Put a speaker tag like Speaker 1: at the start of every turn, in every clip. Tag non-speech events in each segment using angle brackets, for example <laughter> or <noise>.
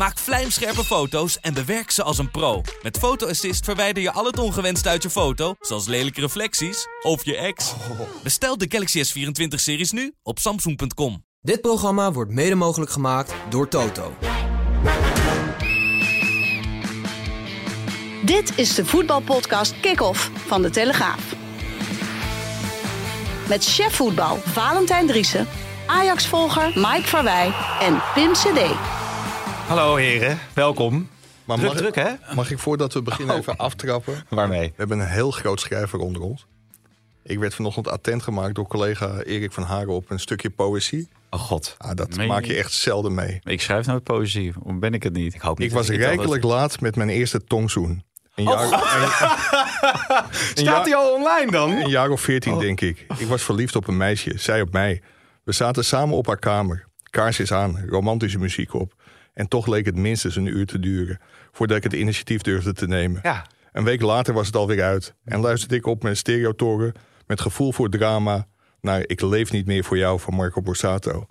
Speaker 1: Maak vlijmscherpe foto's en bewerk ze als een pro. Met Photo Assist verwijder je al het ongewenst uit je foto, zoals lelijke reflecties of je ex. Bestel de Galaxy S24-series nu op samsung.com.
Speaker 2: Dit programma wordt mede mogelijk gemaakt door Toto.
Speaker 3: Dit is de voetbalpodcast Kick-Off van De Telegraaf. Met chef voetbal Valentijn Driessen, Ajax-volger Mike Verwij en Pim CD.
Speaker 4: Hallo heren, welkom.
Speaker 5: Maar
Speaker 4: druk,
Speaker 5: mag,
Speaker 4: druk hè?
Speaker 5: mag ik voordat we beginnen even aftrappen?
Speaker 4: Waarmee?
Speaker 5: We hebben een heel groot schrijver onder ons. Ik werd vanochtend attent gemaakt door collega Erik van Haren op een stukje poëzie.
Speaker 4: Oh god.
Speaker 5: Ah, dat
Speaker 6: Meen
Speaker 5: maak
Speaker 6: je?
Speaker 5: echt zelden mee.
Speaker 6: Ik schrijf nooit poëzie. Hoe ben ik het niet?
Speaker 4: Ik hoop niet
Speaker 5: Ik was rijkelijk laat met mijn eerste tongzoen. Een jaar,
Speaker 4: Oh.
Speaker 5: een, <laughs>
Speaker 4: Staat hij al online dan?
Speaker 5: een jaar of veertien,
Speaker 4: Oh.
Speaker 5: denk ik. Ik was verliefd op een meisje, zij op mij. We zaten samen op haar kamer. Kaarsjes aan, romantische muziek op. En toch leek het minstens een uur te duren... voordat ik het initiatief durfde te nemen.
Speaker 4: Ja.
Speaker 5: Een week later was het alweer uit. En luisterde ik op mijn stereotoren met gevoel voor drama naar Ik leef niet meer voor jou van Marco Borsato.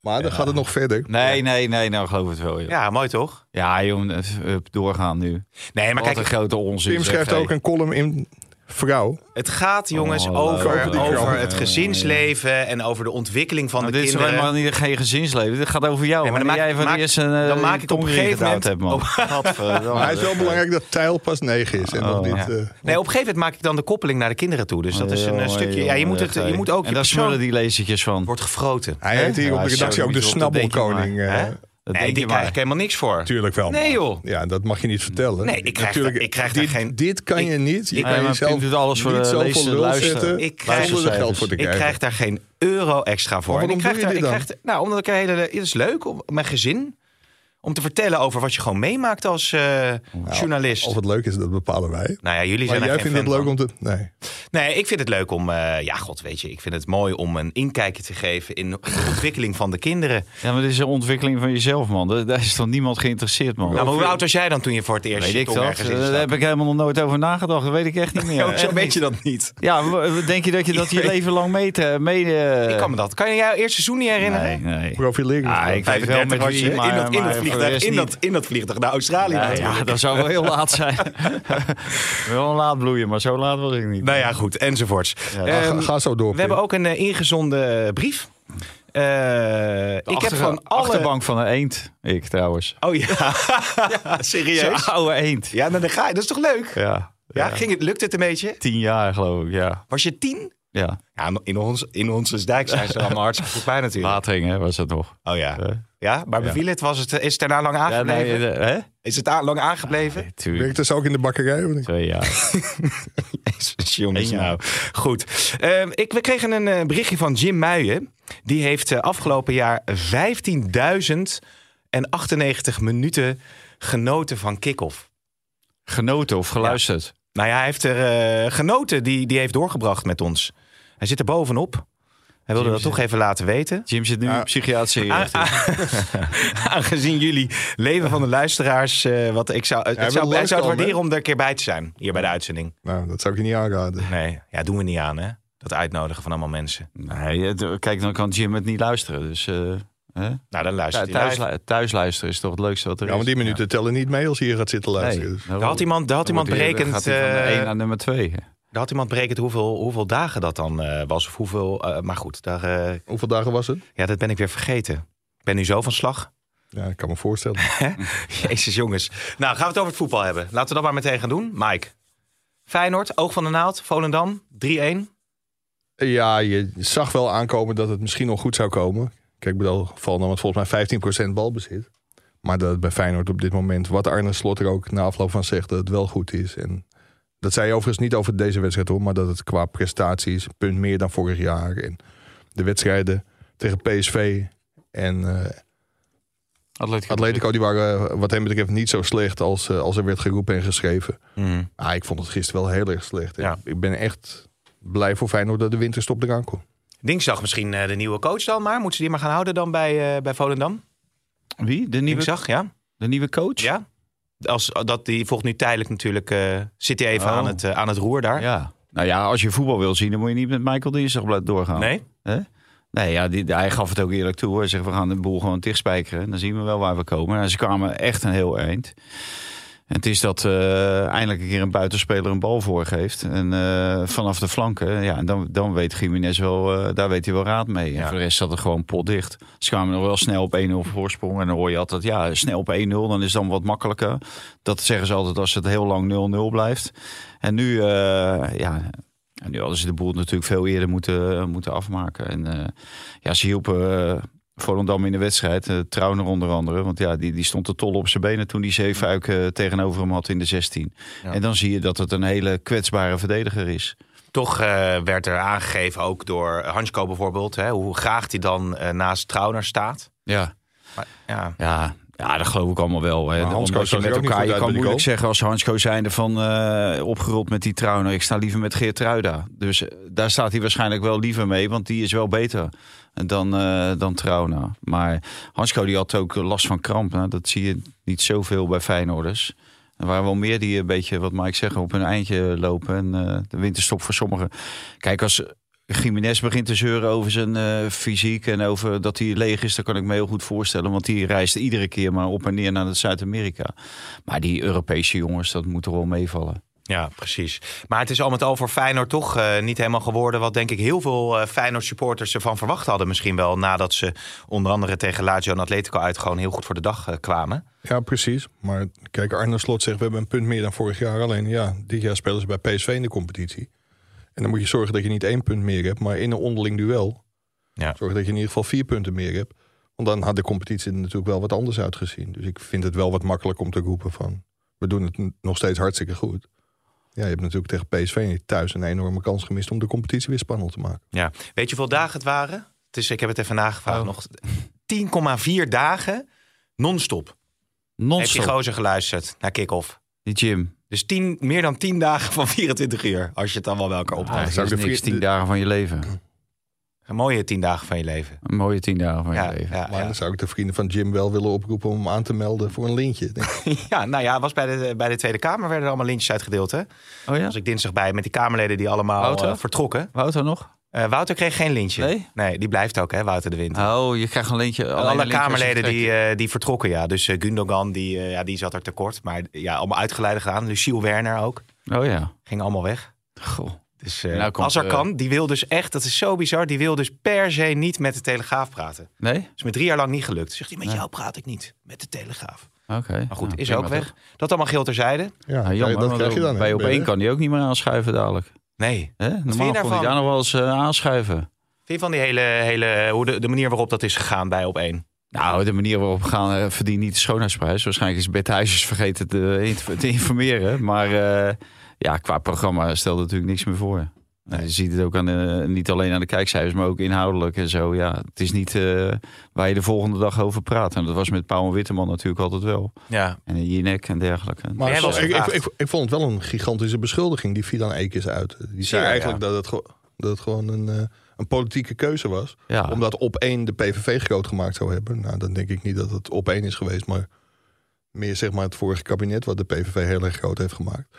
Speaker 5: maar dan gaat het nog verder.
Speaker 6: Nee, nee, nee, nou geloof het wel. joh.
Speaker 4: Ja, mooi toch?
Speaker 6: Ja, joh, eh, doorgaan nu.
Speaker 4: Nee, maar
Speaker 6: Wat
Speaker 4: kijk,
Speaker 6: een grote onzin. Zeg,
Speaker 5: schrijft
Speaker 6: hey.
Speaker 5: ook een column in Vrouw.
Speaker 4: het gaat jongens
Speaker 6: Oh,
Speaker 4: over, over,
Speaker 5: Over
Speaker 4: het gezinsleven en over de ontwikkeling van
Speaker 6: Maar
Speaker 4: de
Speaker 6: dit is
Speaker 4: kinderen.
Speaker 6: helemaal niet geen gezinsleven. Dit gaat over jou.
Speaker 4: Nee, maar dan
Speaker 6: jij
Speaker 4: maak-
Speaker 6: van
Speaker 4: maak-
Speaker 6: eerst een
Speaker 4: dan
Speaker 6: eh,
Speaker 4: maak ik op een gegeven moment-
Speaker 6: gedouwd hebt, man. <laughs> Gadverdamme.
Speaker 5: Maar hij is wel belangrijk dat Tijl pas negen is. En nog
Speaker 6: Oh,
Speaker 5: niet,
Speaker 4: Ja.
Speaker 5: eh,
Speaker 4: Nee, op een gegeven moment maak ik dan de koppeling naar de kinderen toe. Dus dat is een eh,
Speaker 6: Jongen,
Speaker 4: stukje. Ja, je moet, het, je moet ook
Speaker 6: En daar smullen die lezertjes van.
Speaker 4: wordt gefroten.
Speaker 5: hij heet hier op de redactie ook de snabbelkoning.
Speaker 6: Dat
Speaker 4: Nee,
Speaker 6: denk
Speaker 4: die
Speaker 6: je
Speaker 4: krijg
Speaker 6: maar.
Speaker 4: ik helemaal niks voor.
Speaker 5: Tuurlijk wel.
Speaker 4: Nee,
Speaker 5: man.
Speaker 4: joh.
Speaker 5: Ja, dat mag je niet vertellen.
Speaker 4: Nee, ik krijg
Speaker 5: Natuurlijk,
Speaker 4: daar- ik krijg daar
Speaker 5: dit,
Speaker 4: geen-
Speaker 5: Dit kan je niet. Je
Speaker 4: ik-
Speaker 5: kan jezelf
Speaker 6: alles voor
Speaker 5: niet
Speaker 6: de
Speaker 5: zoveel
Speaker 6: lezen-
Speaker 5: lul
Speaker 6: luisteren.
Speaker 5: zetten
Speaker 4: Ik krijg-
Speaker 5: er geld voor te
Speaker 4: Ik
Speaker 5: krijgen.
Speaker 4: krijg daar geen euro extra voor.
Speaker 5: Maar
Speaker 4: En ik
Speaker 5: waarom
Speaker 4: krijg
Speaker 5: doe je
Speaker 4: daar, ik
Speaker 5: dit
Speaker 4: krijg, nou, omdat ik een hele. Het is leuk om mijn gezin. Om te vertellen over wat je gewoon meemaakt als eh, journalist.
Speaker 5: Of het leuk is, dat bepalen wij.
Speaker 4: nou ja, jullie
Speaker 5: Maar
Speaker 4: zijn er
Speaker 5: jij
Speaker 4: geen
Speaker 5: vindt het leuk om te... Nee.
Speaker 4: Nee, ik vind het leuk om. eh, ja, god, weet je. Ik vind het mooi om een inkijkje te geven in de ontwikkeling van de kinderen.
Speaker 6: Ja, maar dit is een ontwikkeling van jezelf, man. Daar is toch niemand geïnteresseerd, man.
Speaker 4: Nou, maar hoe oud was jij dan toen je voor het eerst
Speaker 6: weet
Speaker 4: je
Speaker 6: ik
Speaker 4: ergens in
Speaker 6: Daar heb ik helemaal nog nooit over nagedacht. Dat weet ik echt niet meer. <laughs> Echt
Speaker 4: weet
Speaker 6: niet.
Speaker 4: je dat niet?
Speaker 6: Ja, denk je dat je <laughs> dat je leven lang mee... te- mee eh,
Speaker 4: Ik kan me dat. Kan je jouw eerste seizoen niet herinneren?
Speaker 6: Nee, nee.
Speaker 5: Profileren.
Speaker 6: Ah, ik weet wel
Speaker 4: 35
Speaker 6: met
Speaker 4: in
Speaker 6: maar,
Speaker 4: dat, in, dat vliegtuig, in,
Speaker 6: niet.
Speaker 4: dat, in dat vliegtuig naar Australië.
Speaker 6: Ja, dat zou wel heel <laughs> laat zijn. wel laat bloeien, maar zo laat was ik niet.
Speaker 4: Nou ja, goed, enzovoorts.
Speaker 6: Ja,
Speaker 4: Ehm,
Speaker 5: ga, ga zo door.
Speaker 4: we hebben ook een eh, ingezonden brief. Eh,
Speaker 6: De
Speaker 4: ik heb van alle...
Speaker 6: achterbank van een eend. Ik trouwens.
Speaker 4: Oh ja, <laughs> ja serieus?
Speaker 6: Zo'n oude eend.
Speaker 4: Ja, nou, dan ga je. Dat is toch leuk?
Speaker 6: Ja.
Speaker 4: Ja, Ging het, lukt het een beetje?
Speaker 6: Tien jaar geloof ik, ja.
Speaker 4: Was je tien?
Speaker 6: Ja.
Speaker 4: Ja, in ons, in onze dijk zijn ze allemaal <laughs> hartstikke goed bij natuurlijk.
Speaker 6: Watering hè, was dat nog.
Speaker 4: Oh ja. Ja, maar beviel het? Was het? Is het daarna lang
Speaker 6: Ja,
Speaker 4: aangebleven?
Speaker 6: nee, hè?
Speaker 4: Is het lang aangebleven?
Speaker 6: Nee, tuurlijk.
Speaker 5: Werkt dus ook in de bakkerij? Of niet?
Speaker 6: Twee jaar. <laughs>
Speaker 4: Jezus, jongens,
Speaker 6: jaar.
Speaker 4: nou. Goed. Ehm, ik, we kregen een eh, berichtje van Jim Muijen. Die heeft eh, afgelopen jaar 15.098 minuten genoten van kick-off.
Speaker 6: Genoten of geluisterd.
Speaker 4: Nou ja, hij heeft er eh, genoten. Die, die heeft doorgebracht met ons. Hij zit er bovenop. Hij wilde
Speaker 6: Jim
Speaker 4: dat toch even laten weten.
Speaker 6: Jim zit nu in psychiatrische inrichting. <laughs>
Speaker 4: Aangezien jullie leven van de luisteraars. eh, wat ik zou, het
Speaker 5: wil
Speaker 4: zou, hij zou het waarderen om er een keer bij te zijn. Hier bij de uitzending.
Speaker 5: Nou, dat zou ik je niet aanraden.
Speaker 4: Nee, ja, doen we niet aan hè. Dat uitnodigen van allemaal mensen.
Speaker 6: Nee, kijk, dan kan Jim het niet luisteren. Dus eh, hè?
Speaker 4: Nou, dan luister je
Speaker 6: thuis, luisteren is toch het leukste wat er
Speaker 5: Ja,
Speaker 6: is.
Speaker 5: maar die minuten tellen niet mee als je hier gaat zitten
Speaker 6: Nee,
Speaker 5: luisteren.
Speaker 6: Daarom.
Speaker 4: Daar had iemand, daar had iemand berekend.
Speaker 6: gaat hij van de
Speaker 4: eh,
Speaker 6: 1 naar nummer 2.
Speaker 4: Daar had iemand berekend hoeveel, hoeveel dagen dat dan eh, was. Of hoeveel. eh, maar goed, daar, eh,
Speaker 5: Hoeveel dagen was het?
Speaker 4: ja, dat ben ik weer vergeten. Ik ben nu zo van slag.
Speaker 5: Ja, ik kan me voorstellen. <laughs>
Speaker 4: Jezus, jongens. Nou, gaan we het over het voetbal hebben. Laten we dat maar meteen gaan doen. Mike. Feyenoord, Oog van de Naald, Volendam, 3-1.
Speaker 5: Ja, je zag wel aankomen dat het misschien nog goed zou komen. Kijk, ik bedoel, Volendam had volgens mij 15% balbezit. Maar dat het bij Feyenoord op dit moment, wat Arne Slot er ook na afloop van zegt, dat het wel goed is. En dat zei je overigens niet over deze wedstrijd hoor, maar dat het qua prestaties een punt meer dan vorig jaar. En de wedstrijden tegen PSV en eh
Speaker 6: Atletico.
Speaker 5: Atletico, die waren eh, wat hem betreft niet zo slecht als, eh, als er werd geroepen en geschreven.
Speaker 4: Mhm.
Speaker 5: Ah, ik vond het gisteren wel heel erg slecht.
Speaker 4: Ja.
Speaker 5: Ik ben echt blij voor Feyenoord dat de winterstop eraan komt.
Speaker 4: Dinsdag misschien de nieuwe coach dan maar. Moeten ze die maar gaan houden dan bij, eh, bij Volendam?
Speaker 6: Wie? De nieuwe,
Speaker 4: Dinsdag, ja.
Speaker 6: de nieuwe coach?
Speaker 4: ja. Als, dat, die volgt nu tijdelijk natuurlijk. eh, zit hij even
Speaker 6: Oh.
Speaker 4: aan, het, eh, aan het roer daar?
Speaker 6: Ja. Nou ja, als je voetbal wil zien, dan moet je niet met Michael Dinsdag blijven doorgaan.
Speaker 4: Nee?
Speaker 6: Nee, ja, die, hij gaf het ook eerlijk toe. Hij zegt, we gaan de boel gewoon dichtspijkeren. Dan zien we wel waar we komen. En ze kwamen echt een heel eind. En het is dat eh, eindelijk een keer een buitenspeler een bal voorgeeft. En eh, vanaf de flanken, ja, en dan, dan weet Jiménez wel, eh, daar weet hij wel raad mee. En
Speaker 4: Ja.
Speaker 6: voor de rest zat het gewoon potdicht. Ze kwamen nog wel snel op 1-0 voorsprong. En dan hoor je altijd, ja, snel op 1-0, dan is het dan wat makkelijker. Dat zeggen ze altijd als het heel lang 0-0 blijft. En nu, ja, en nu hadden ze de boel natuurlijk veel eerder moeten, moeten afmaken. En ja, ze hielpen Volendam in de wedstrijd. Uh, Trauner onder andere. Want ja, die, die stond te tol op zijn benen toen die Zeefuik uh, tegenover hem had in de 16.
Speaker 4: Ja.
Speaker 6: En dan zie je dat het een hele kwetsbare verdediger is.
Speaker 4: Toch uh, werd er aangegeven, ook door Hansko bijvoorbeeld, hè, hoe graag hij dan uh, naast Trauner staat.
Speaker 6: Ja.
Speaker 4: Maar, ja.
Speaker 6: ja. Ja, dat geloof ik allemaal wel. Hè. Omdat je met elkaar, je kan moeilijk zeggen als Hansko zijnde van eh, opgerold met die Trauner. Ik sta liever met Geert Truida. Dus eh, daar staat hij waarschijnlijk wel liever mee, want die is wel beter dan, eh dan Trauner. Maar Hansko die had ook last van kramp. Nou, dat zie je niet zoveel bij Feyenoorders. Er waren wel meer die een beetje, wat Mike zeggen, op hun eindje lopen. En eh, de winterstop voor sommigen. Kijk, als Jiménez begint te zeuren over zijn uh, fysiek en over dat hij leeg is, dan kan ik me heel goed voorstellen. Want die reist iedere keer maar op en neer naar Zuid-Amerika. Maar die Europese jongens, dat moet toch wel meevallen.
Speaker 4: Ja, precies. Maar het is al met al voor Feyenoord toch uh, niet helemaal geworden... wat denk ik heel veel uh, Feyenoord supporters ervan verwacht hadden misschien wel... nadat ze onder andere tegen Lazio en Atletico uit gewoon heel goed voor de dag uh, kwamen.
Speaker 5: Ja, precies. Maar kijk, Arne Slot zegt we hebben een punt meer dan vorig jaar. Alleen ja, dit jaar spelen ze bij PSV in de competitie. En dan moet je zorgen dat je niet één punt meer hebt, maar in een onderling duel.
Speaker 4: Ja.
Speaker 5: Zorg dat je in ieder geval vier punten meer hebt. Want dan had de competitie er natuurlijk wel wat anders uitgezien. Dus ik vind het wel wat makkelijk om te roepen van... we doen het nog steeds hartstikke goed. Ja, je hebt natuurlijk tegen PSV thuis een enorme kans gemist... om de competitie weer spannend te maken.
Speaker 4: Ja. Weet je hoeveel dagen het waren? Het is, ik heb het even nagevraagd.
Speaker 6: Oh.
Speaker 4: Nog 10,4 dagen non-stop.
Speaker 6: Non-stop.
Speaker 4: Heb je gozer geluisterd naar kick-off?
Speaker 6: Die gym.
Speaker 4: Dus 10, meer dan 10 dagen van <laughs> 24 uur. Als je het dan wel bij elkaar
Speaker 5: zou
Speaker 6: dat
Speaker 5: ik
Speaker 6: is
Speaker 5: de
Speaker 6: niks,
Speaker 5: vier-
Speaker 6: tien dagen van je leven.
Speaker 4: Een mooie 10 dagen van je leven.
Speaker 6: Een mooie tien dagen van je leven.
Speaker 4: ja,
Speaker 5: Maar
Speaker 4: ja.
Speaker 5: dan zou ik de vrienden van Jim wel willen oproepen... om hem aan te melden voor een lintje. Denk ik. <laughs>
Speaker 4: ja, nou ja, was bij de, bij de Tweede Kamer werden er allemaal lintjes uitgedeeld. Hè?
Speaker 6: Oh ja?
Speaker 4: was ik dinsdag bij met die Kamerleden die allemaal
Speaker 6: Wouter?
Speaker 4: eh, vertrokken.
Speaker 6: Wouter nog?
Speaker 4: Eh, Wouter kreeg geen lintje.
Speaker 6: Nee?
Speaker 4: die blijft ook, hè, Wouter de Winter.
Speaker 6: Oh, je krijgt een alleen
Speaker 4: Alle Kamerleden die, eh, die vertrokken, ja. Dus eh, Gundogan, die, ja, die zat er tekort. Maar ja, allemaal uitgeleide gedaan. Luciel Werner ook.
Speaker 6: Oh ja.
Speaker 4: Ging allemaal weg.
Speaker 6: Goh.
Speaker 4: Dus eh,
Speaker 6: Nou komt,
Speaker 4: als er kan, die wil dus echt, dat is zo bizar, die wil dus per se niet met de Telegraaf praten.
Speaker 6: Nee?
Speaker 4: is me drie jaar lang niet gelukt. Zegt hij, met
Speaker 6: Nee.
Speaker 4: jou praat ik niet, met de Telegraaf.
Speaker 6: Oké.
Speaker 4: Maar goed,
Speaker 6: Nou,
Speaker 4: is ook weg.
Speaker 6: toch?
Speaker 4: Dat allemaal geel terzijde.
Speaker 5: Ja,
Speaker 6: Nou, jammer,
Speaker 5: dat krijg je dan.
Speaker 6: bij op één kan die ook niet meer aanschuiven dadelijk.
Speaker 4: Nee.
Speaker 6: Hè? Normaal kon hij daar nog wel eens eh, aanschuiven.
Speaker 4: Vind je van die hele, hele hoe de, de manier waarop dat is gegaan bij op één?
Speaker 6: Nou, de manier waarop we gaan eh, verdient niet de schoonheidsprijs. Waarschijnlijk is Bert Huisjes vergeten te, te informeren. Maar eh, ja, qua programma stelt natuurlijk niks meer voor. Nou, je ziet het ook aan de, niet alleen aan de kijkcijfers, maar ook inhoudelijk en zo. Ja, het is niet eh, waar je de volgende dag over praat. En dat was met Pauw en Witteman natuurlijk altijd wel.
Speaker 4: Ja.
Speaker 6: En Jinek en dergelijke.
Speaker 5: Maar ik, ik, ik, ik vond het wel een gigantische beschuldiging. Die viel aan Ekes uit. Die zei
Speaker 4: Ja,
Speaker 5: eigenlijk
Speaker 4: ja.
Speaker 5: dat, het dat het gewoon een, eh, een politieke keuze was.
Speaker 6: ja.
Speaker 5: Omdat op één de PVV groot gemaakt zou hebben. Nou, dan denk ik niet dat het op één is geweest. Maar meer zeg maar het vorige kabinet wat de PVV heel erg groot heeft gemaakt.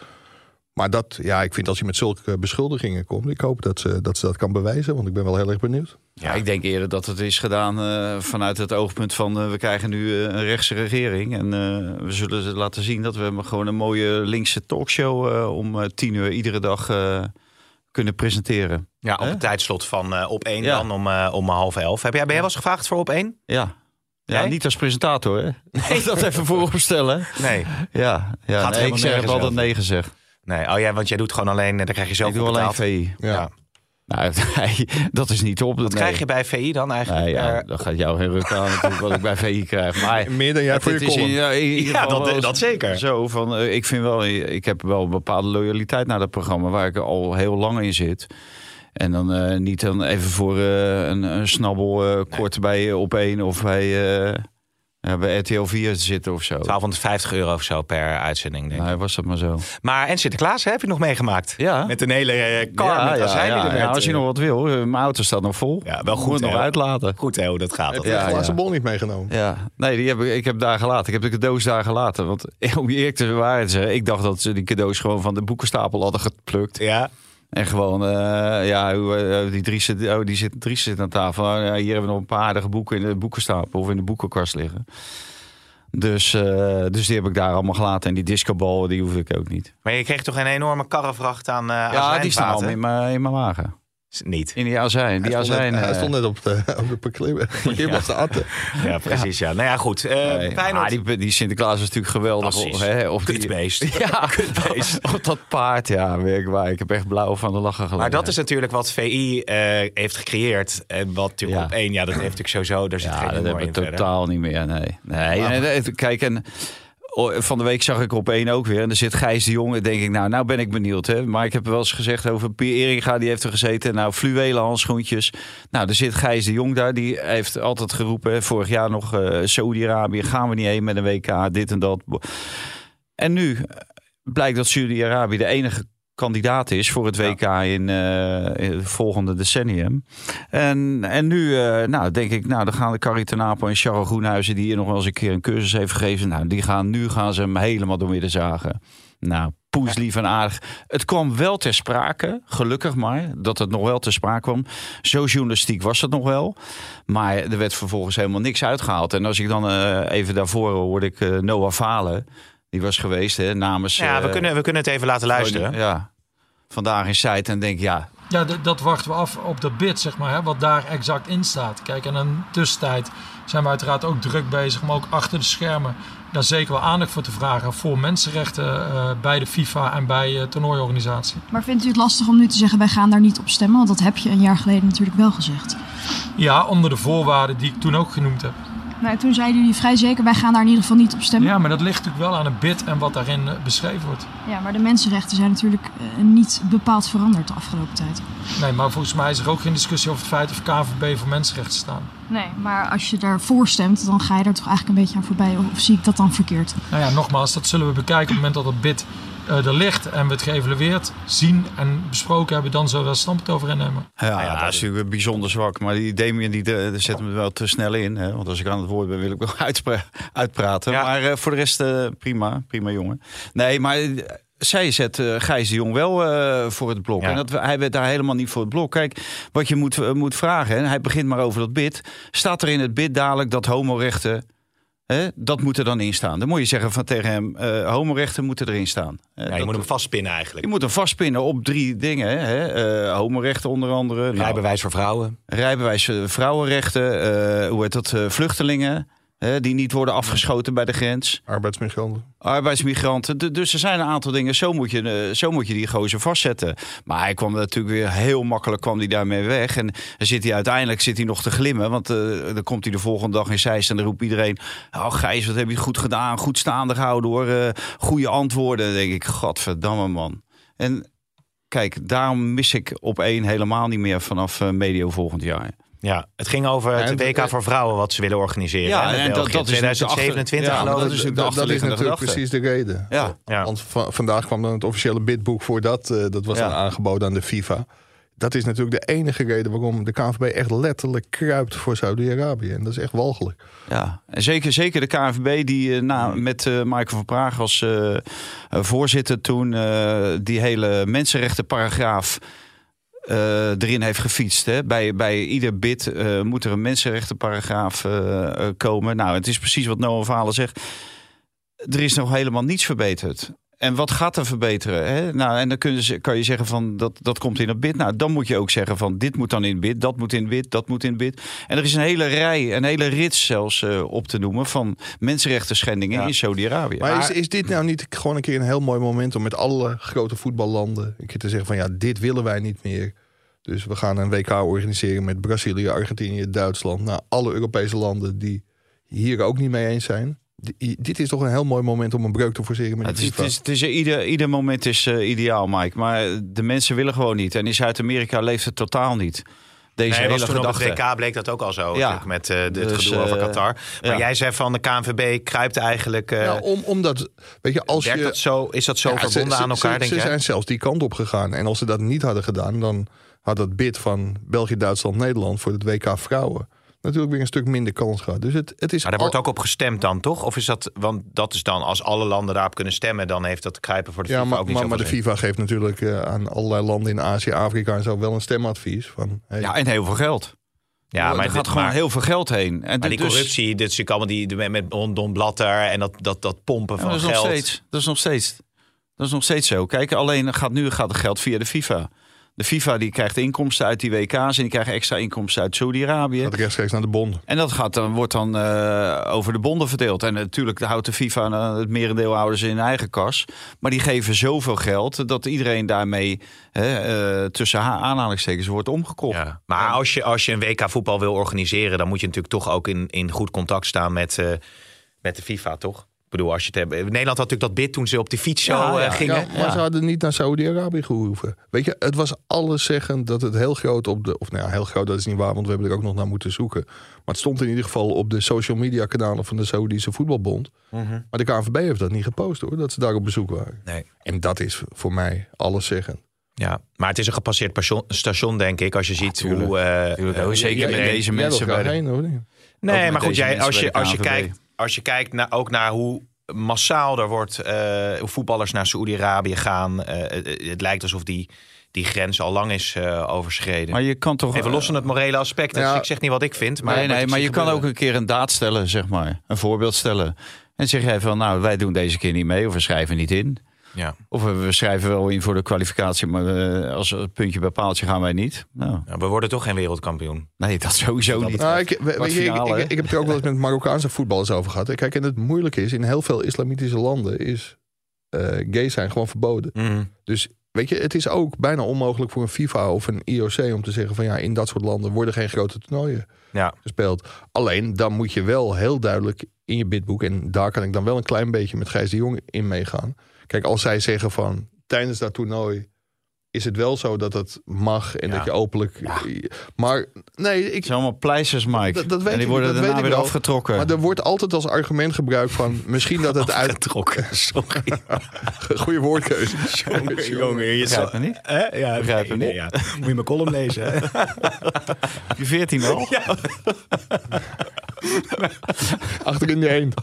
Speaker 5: Maar dat, ja, ik vind als je met zulke beschuldigingen komt. Ik hoop dat ze dat, ze dat kan bewijzen. Want ik ben wel heel erg benieuwd.
Speaker 6: Ja, ik denk eerder dat het is gedaan eh, vanuit het oogpunt van eh, we krijgen nu eh, een rechtse regering. En eh, we zullen ze laten zien dat we gewoon een mooie linkse talkshow eh, om eh, tien uur iedere dag eh, kunnen presenteren.
Speaker 4: Ja, op
Speaker 6: Hè?
Speaker 4: het tijdslot van eh, op één
Speaker 6: Ja.
Speaker 4: dan om, om half elf. Heb jij, ben jij wel eens gevraagd voor op één?
Speaker 6: Ja. Ja, niet als presentator, hè? <laughs> Nee. dat even vooropstellen.
Speaker 4: Nee.
Speaker 6: Ja, ja
Speaker 4: Gaat
Speaker 6: nee,
Speaker 4: helemaal
Speaker 6: ik zeg, altijd nee gezegd.
Speaker 4: Nee, oh ja, want jij doet gewoon alleen, eh, daar krijg je zelf
Speaker 6: ik doe alleen
Speaker 4: betaald.
Speaker 6: VI.
Speaker 5: Ja.
Speaker 4: Ja.
Speaker 6: Nou, <laughs> dat is niet op.
Speaker 4: Wat krijg je bij VI dan eigenlijk?
Speaker 6: Nee, ja,
Speaker 4: per-
Speaker 6: dat gaat jou heel ruk aan wat ik bij VI krijg. Maar <laughs>
Speaker 5: Meer dan jij voor je
Speaker 6: het is in-
Speaker 5: column.
Speaker 6: ja,
Speaker 4: Ja,
Speaker 6: geval
Speaker 4: dat- dat zeker.
Speaker 6: Zo van, eh, ik vind wel, ik heb wel een bepaalde loyaliteit naar dat programma waar ik al heel lang in zit. En dan eh, niet dan even voor eh, een, een snabbel eh, kort bij eh, op één of bij, eh, Ja, bij RTL 4 zitten of zo.
Speaker 4: 1250 euro of zo per uitzending, denk ik.
Speaker 6: Nee, was dat maar zo.
Speaker 4: Maar en Sinterklaas hè, heb je nog meegemaakt?
Speaker 6: Ja.
Speaker 4: Met een hele car met azijn die er werd,
Speaker 6: ja, als je nog wat wil. eh, Mijn auto staat nog vol.
Speaker 4: Ja, wel
Speaker 6: Moet
Speaker 4: goed,
Speaker 6: het nog uitlaten.
Speaker 4: Goed hè, hoe dat gaat.
Speaker 5: Heb je
Speaker 6: Ja,
Speaker 5: de glazen
Speaker 6: ja.
Speaker 5: bol niet meegenomen?
Speaker 6: Ja, nee, die heb ik, ik heb daar gelaten. Ik heb de cadeaus daar gelaten. Want <laughs> om je eerlijk te waarheid te zeggen, ik dacht dat ze die cadeaus gewoon van de boekenstapel hadden geplukt.
Speaker 4: Ja,
Speaker 6: En gewoon, eh, ja, eh, die drie zit, oh, die zit, drie zit aan tafel. Ja, hier hebben we nog een paar aardige boeken in de boekenstapel of in de boekenkast liggen. Dus, eh, dus die heb ik daar allemaal gelaten. En die discobal, die hoef ik ook niet.
Speaker 4: maar je kreeg toch een enorme karrevracht aan eh
Speaker 6: Ja, die staan al
Speaker 4: azijnvaten?
Speaker 6: in mijn, in mijn wagen.
Speaker 4: Niet.
Speaker 6: In die azijn. Die
Speaker 5: hij, stond
Speaker 6: azijn.
Speaker 5: net, hij
Speaker 6: eh,
Speaker 5: stond net op de, op de parkeer- <laughs> <laughs> parkeerplaats te atten.
Speaker 4: Ja, precies. Ja. Nou ja, goed. eh
Speaker 6: nee.
Speaker 4: Feyenoord.
Speaker 6: Ah, die, die Sinterklaas is natuurlijk geweldig. Hè? Of die,
Speaker 4: Kutbeest. <laughs>
Speaker 6: Ja, op dat paard, ja, werkbaar. Ik heb echt blauw van de lachen gelegen.
Speaker 4: Maar dat is natuurlijk wat VI eh, heeft gecreëerd. En wat natuurlijk
Speaker 6: Ja.
Speaker 4: op één, ja, dat heeft natuurlijk sowieso, daar zit
Speaker 6: Ja,
Speaker 4: geen
Speaker 6: dat
Speaker 4: humor
Speaker 6: heb
Speaker 4: in
Speaker 6: ik
Speaker 4: verder.
Speaker 6: totaal niet meer. Nee, nee. nee, nee, kijk, en van de week zag ik op één ook weer. En er zit Gijs de Jong. En denk ik, nou, nou ben ik benieuwd. Hè. Maar ik heb wel eens gezegd over Pier Eringa. Die heeft er gezeten. Nou, fluwelen handschoentjes. Nou, er zit Gijs de Jong daar. Die heeft altijd geroepen. Vorig jaar nog eh Saudi-Arabië. Gaan we niet heen met een WK. Dit en dat. En nu blijkt dat Saudi-Arabië de enige kandidaat is voor het WK in, in het volgende decennium. En, en nu eh, nou, denk ik, nou, dan gaan de Carrie ten Napel en Charles Groenhuizen... die hier nog wel eens een keer een cursus heeft gegeven... Nou, die gaan, nu gaan ze hem helemaal door midden zagen. Nou, poeslief en aardig. Het kwam wel ter sprake, gelukkig maar, dat het nog wel ter sprake kwam. Zo journalistiek was het nog wel. Maar er werd vervolgens helemaal niks uitgehaald. En als ik dan eh, even daarvoor hoorde ik Noah Falen... Die was geweest hè, namens...
Speaker 4: Ja, we
Speaker 6: eh,
Speaker 4: kunnen, we kunnen het even laten luisteren.
Speaker 6: Ja, vandaag in site en denk ja,
Speaker 7: Ja, dat wachten we af op de bid, zeg maar, hè, wat daar exact in staat. Kijk, en in de tussentijd zijn we uiteraard ook druk bezig om ook achter de schermen daar zeker wel aandacht voor te vragen voor mensenrechten eh, bij de FIFA en bij eh toernooiorganisatie.
Speaker 8: Maar vindt u het lastig om nu te zeggen wij gaan daar niet op stemmen? Want dat heb je een jaar geleden natuurlijk wel gezegd.
Speaker 7: Ja, onder de voorwaarden die ik toen ook genoemd heb.
Speaker 8: Maar toen zeiden jullie vrij zeker wij gaan daar in ieder geval niet op stemmen.
Speaker 7: Ja, maar dat ligt natuurlijk wel aan een bid en wat daarin eh, beschreven wordt.
Speaker 8: Ja, maar de mensenrechten zijn natuurlijk eh, niet bepaald veranderd de afgelopen tijd.
Speaker 7: Nee, maar volgens mij is er ook geen discussie over het feit of KVB voor mensenrechten staan.
Speaker 8: Nee, maar als je daarvoor stemt, dan ga je daar toch eigenlijk een beetje aan voorbij. Of, zie ik dat dan verkeerd?
Speaker 7: Nou ja, nogmaals, dat zullen we bekijken op het moment dat het bid er ligt en we het geëvalueerd zien en besproken hebben, dan zullen we daar standpunt over innemen.
Speaker 6: Ja,
Speaker 4: ja,
Speaker 6: dat
Speaker 4: dat
Speaker 6: is natuurlijk bijzonder zwak. Maar die Damien die, de, de zet me wel te snel in. Hè? Want als ik aan het woord ben, wil ik wel <laughs> uitspra- uitpraten.
Speaker 4: Ja.
Speaker 6: Maar eh, voor de rest eh, prima. Prima jongen. Nee, maar eh, zij zet eh, Gijs de Jong wel eh, voor het blok.
Speaker 4: Ja.
Speaker 6: En dat, hij werd daar helemaal niet voor het blok. Kijk, wat je moet, eh, moet vragen. Hè? Hij begint maar over dat bid. Staat er in het bid dadelijk dat homorechten... Dat moet er dan in staan. Dan moet je zeggen van tegen hem... eh, homorechten moeten erin staan.
Speaker 4: Ja, je
Speaker 6: dat-
Speaker 4: moet hem vastpinnen eigenlijk.
Speaker 6: je moet hem vastpinnen op drie dingen. Hè? Eh, homorechten onder andere. Nou,
Speaker 4: Rijbewijs voor vrouwen.
Speaker 6: rijbewijs eh, vrouwenrechten, eh, hoe heet dat, vluchtelingen hè, die niet worden afgeschoten bij de grens,
Speaker 5: Arbeidsmigranten.
Speaker 6: arbeidsmigranten. Dus er zijn een aantal dingen, zo moet je, eh, zo moet je die gozer vastzetten. Maar hij kwam natuurlijk weer heel makkelijk kwam hij daarmee weg. En zit hij uiteindelijk zit hij nog te glimmen, want eh, dan komt hij de volgende dag in Zeist en dan roept iedereen, oh Gijs, wat heb je goed gedaan, goed staande gehouden hoor, Eh, goede antwoorden. Dan denk ik, godverdamme man. En kijk, daarom mis ik op één helemaal niet meer vanaf medio volgend jaar.
Speaker 4: Ja, het ging over
Speaker 5: Ja,
Speaker 4: het WK voor vrouwen wat ze willen organiseren.
Speaker 6: Ja, en dat- dat is natuurlijk de achter-
Speaker 4: 2027
Speaker 6: Ja, maar
Speaker 4: geloof
Speaker 6: dat
Speaker 4: ik.
Speaker 6: is
Speaker 5: Dat,
Speaker 6: de
Speaker 5: dat is natuurlijk
Speaker 6: gedachte.
Speaker 5: precies de reden.
Speaker 6: Ja,
Speaker 4: Ja.
Speaker 5: Want va- vandaag kwam dan het officiële bidboek voor dat. eh, dat was
Speaker 6: Ja.
Speaker 5: dan aangeboden aan de FIFA. Dat is natuurlijk de enige reden waarom de KNVB echt letterlijk kruipt voor Saudi-Arabië. En dat is echt walgelijk.
Speaker 6: Ja, en zeker, zeker de KNVB die eh, na, met eh Michael van Praag als eh, eh, voorzitter toen eh, die hele mensenrechtenparagraaf eh, erin heeft gefietst. Hè. Bij, bij ieder bid eh, moet er een mensenrechtenparagraaf eh, komen. Nou, het is precies wat Noah Valen zegt. Er is nog helemaal niets verbeterd. En wat gaat er verbeteren? Hè? Nou, en dan kun je, kan je zeggen van dat, dat komt in het bid. Nou, dan moet je ook zeggen van dit moet dan in het bid, dat moet in het bid, dat moet in het bid. En er is een hele rij, een hele rits zelfs eh, op te noemen van mensenrechten schendingen
Speaker 4: Ja.
Speaker 6: in Saudi-Arabië.
Speaker 5: Maar, is, is dit nou niet gewoon een keer een heel mooi moment om met alle grote voetballanden een keer te zeggen van ja, dit willen wij niet meer. Dus we gaan een WK organiseren met Brazilië, Argentinië, Duitsland. Nou, alle Europese landen die hier ook niet mee eens zijn. Dit is toch een heel mooi moment om een breuk te forceren met
Speaker 6: het is,
Speaker 5: FIFA.
Speaker 6: het is, het is, ieder, ieder moment is eh, ideaal, Mike. Maar de mensen willen gewoon niet. En in Zuid-Amerika leeft het totaal niet. Deze
Speaker 4: Nee,
Speaker 6: hele
Speaker 4: was toen op het
Speaker 6: gedachte.
Speaker 4: WK bleek dat ook al zo.
Speaker 6: Ja.
Speaker 4: Met eh, dit
Speaker 6: Dus,
Speaker 4: gedoe over
Speaker 6: eh,
Speaker 4: Qatar. Maar
Speaker 6: ja.
Speaker 4: jij zei van de KNVB kruipt eigenlijk... eh,
Speaker 5: Nou, om, omdat, weet je, als je...
Speaker 4: dat zo, is dat zo
Speaker 5: Ja, ze-
Speaker 4: verbonden
Speaker 5: ze,
Speaker 4: aan elkaar,
Speaker 5: ze,
Speaker 4: denk
Speaker 5: ze
Speaker 4: jij?
Speaker 5: zijn zelfs die kant op gegaan. En als ze dat niet hadden gedaan, dan had dat bid van België, Duitsland, Nederland voor het WK vrouwen natuurlijk weer een stuk minder kans gehad. Dus het, het is
Speaker 4: Maar daar
Speaker 5: al-
Speaker 4: wordt ook op gestemd dan, toch? Of is dat, want dat is dan, als alle landen daarop kunnen stemmen, dan heeft dat kruipen voor de
Speaker 5: ja,
Speaker 4: FIFA
Speaker 5: maar,
Speaker 4: ook niet
Speaker 5: maar, maar de. FIFA geeft natuurlijk eh, aan allerlei landen in Azië, Afrika en zo wel een stemadvies. Van, hey,
Speaker 6: Ja, en heel veel geld.
Speaker 4: Ja, maar,
Speaker 6: er gaat gewoon
Speaker 4: maar,
Speaker 6: heel veel geld heen. En
Speaker 4: maar die
Speaker 6: dus-
Speaker 4: corruptie, dit is allemaal die, die- met Don, Blatter en dat, dat, dat pompen
Speaker 6: Ja,
Speaker 4: van
Speaker 6: dat is nog
Speaker 4: geld.
Speaker 6: steeds. Dat is nog steeds. Dat is nog steeds zo. Kijk, alleen gaat nu gaat het geld via de FIFA. De FIFA die krijgt inkomsten uit die WK's en die krijgen extra inkomsten uit Saudi-Arabië.
Speaker 5: gaat rechtstreeks naar de bond.
Speaker 6: En dat gaat dan, wordt dan eh, over de bonden verdeeld. En natuurlijk houdt de FIFA eh, het merendeel houden ze in eigen kas. Maar die geven zoveel geld dat iedereen daarmee hè, eh, tussen ha- aanhalingstekens wordt omgekocht.
Speaker 4: Ja. Maar als je, als je een WK voetbal wil organiseren, dan moet je natuurlijk toch ook in, in goed contact staan met, eh, met de FIFA, toch? Ik bedoel, als je het hebt. Nederland had natuurlijk dat bid toen ze op die fiets zo
Speaker 6: Ja,
Speaker 4: eh,
Speaker 6: ja,
Speaker 4: gingen.
Speaker 5: Ja, maar ze hadden niet naar Saudi-Arabië gehoeven. Weet je, het was alles zeggen dat het heel groot op de... Of nou ja, heel groot, dat is niet waar, want we hebben er ook nog naar moeten zoeken. Maar het stond in ieder geval op de social media kanalen van de Saoedische Voetbalbond.
Speaker 4: Mhm.
Speaker 5: Maar de KNVB heeft dat niet gepost hoor, dat ze daar op bezoek waren.
Speaker 4: Nee.
Speaker 5: En dat is voor mij alles zeggen.
Speaker 4: Ja, maar het is een gepasseerd passion- station, denk ik. Als je ziet
Speaker 6: tuurlijk.
Speaker 4: hoe. eh,
Speaker 6: Tuurlijk,
Speaker 4: eh,
Speaker 6: zeker met deze mensen bij de-
Speaker 5: heen hoor.
Speaker 6: Ook
Speaker 4: Nee, maar goed, jij, als, je,
Speaker 6: de
Speaker 4: als je kijkt, als je kijkt naar, ook naar hoe massaal er wordt, eh, hoe voetballers naar Saoedi-Arabië gaan. eh, het, het lijkt alsof die, die grens al lang is eh, overschreden.
Speaker 6: Maar je kan toch...
Speaker 4: Even los van het morele aspect. dus ik zeg niet wat ik vind. Maar
Speaker 6: nee, maar je kan ook een keer een daad stellen, zeg maar. Een voorbeeld stellen. En zeg jij van, nou, wij doen deze keer niet mee of we schrijven niet in.
Speaker 4: Ja.
Speaker 6: Of we, schrijven wel in voor de kwalificatie, maar als het puntje bij paaltje gaan wij niet. Nou,
Speaker 4: Ja, we worden toch geen wereldkampioen.
Speaker 6: nee, dat sowieso niet.
Speaker 5: Nou, ik, we- ik, ik heb het er ook wel eens met Marokkaanse voetballers over gehad. Kijk, en het moeilijke is, in heel veel islamitische landen is eh gay zijn gewoon verboden.
Speaker 4: Mhm.
Speaker 5: Dus weet je, het is ook bijna onmogelijk voor een FIFA of een IOC om te zeggen van ja, in dat soort landen worden geen grote toernooien
Speaker 4: Ja.
Speaker 5: gespeeld. Alleen dan moet je wel heel duidelijk in je bidboek, en daar kan ik dan wel een klein beetje met Gijs de Jong in meegaan. Kijk, als zij zeggen van tijdens dat toernooi is het wel zo dat het mag en
Speaker 4: Ja.
Speaker 5: dat je openlijk. Maar nee, ik,
Speaker 6: Het zijn allemaal pleisters, Mike.
Speaker 5: Dat- dat weet
Speaker 6: en die
Speaker 5: ik,
Speaker 6: worden
Speaker 5: dat
Speaker 6: daarna weer
Speaker 5: wel.
Speaker 6: afgetrokken.
Speaker 5: maar er wordt altijd als argument gebruikt van <laughs> misschien dat het uit.
Speaker 4: Getrokken. Sorry. <laughs>
Speaker 5: Goede woordkeuze. <laughs>
Speaker 4: Jongen, je
Speaker 6: Begrijp me niet?
Speaker 4: Ja,
Speaker 6: Begrijp je niet?
Speaker 4: Ja. Moet je mijn column lezen. hè?
Speaker 6: Je 14 al?
Speaker 5: Achterin die eend.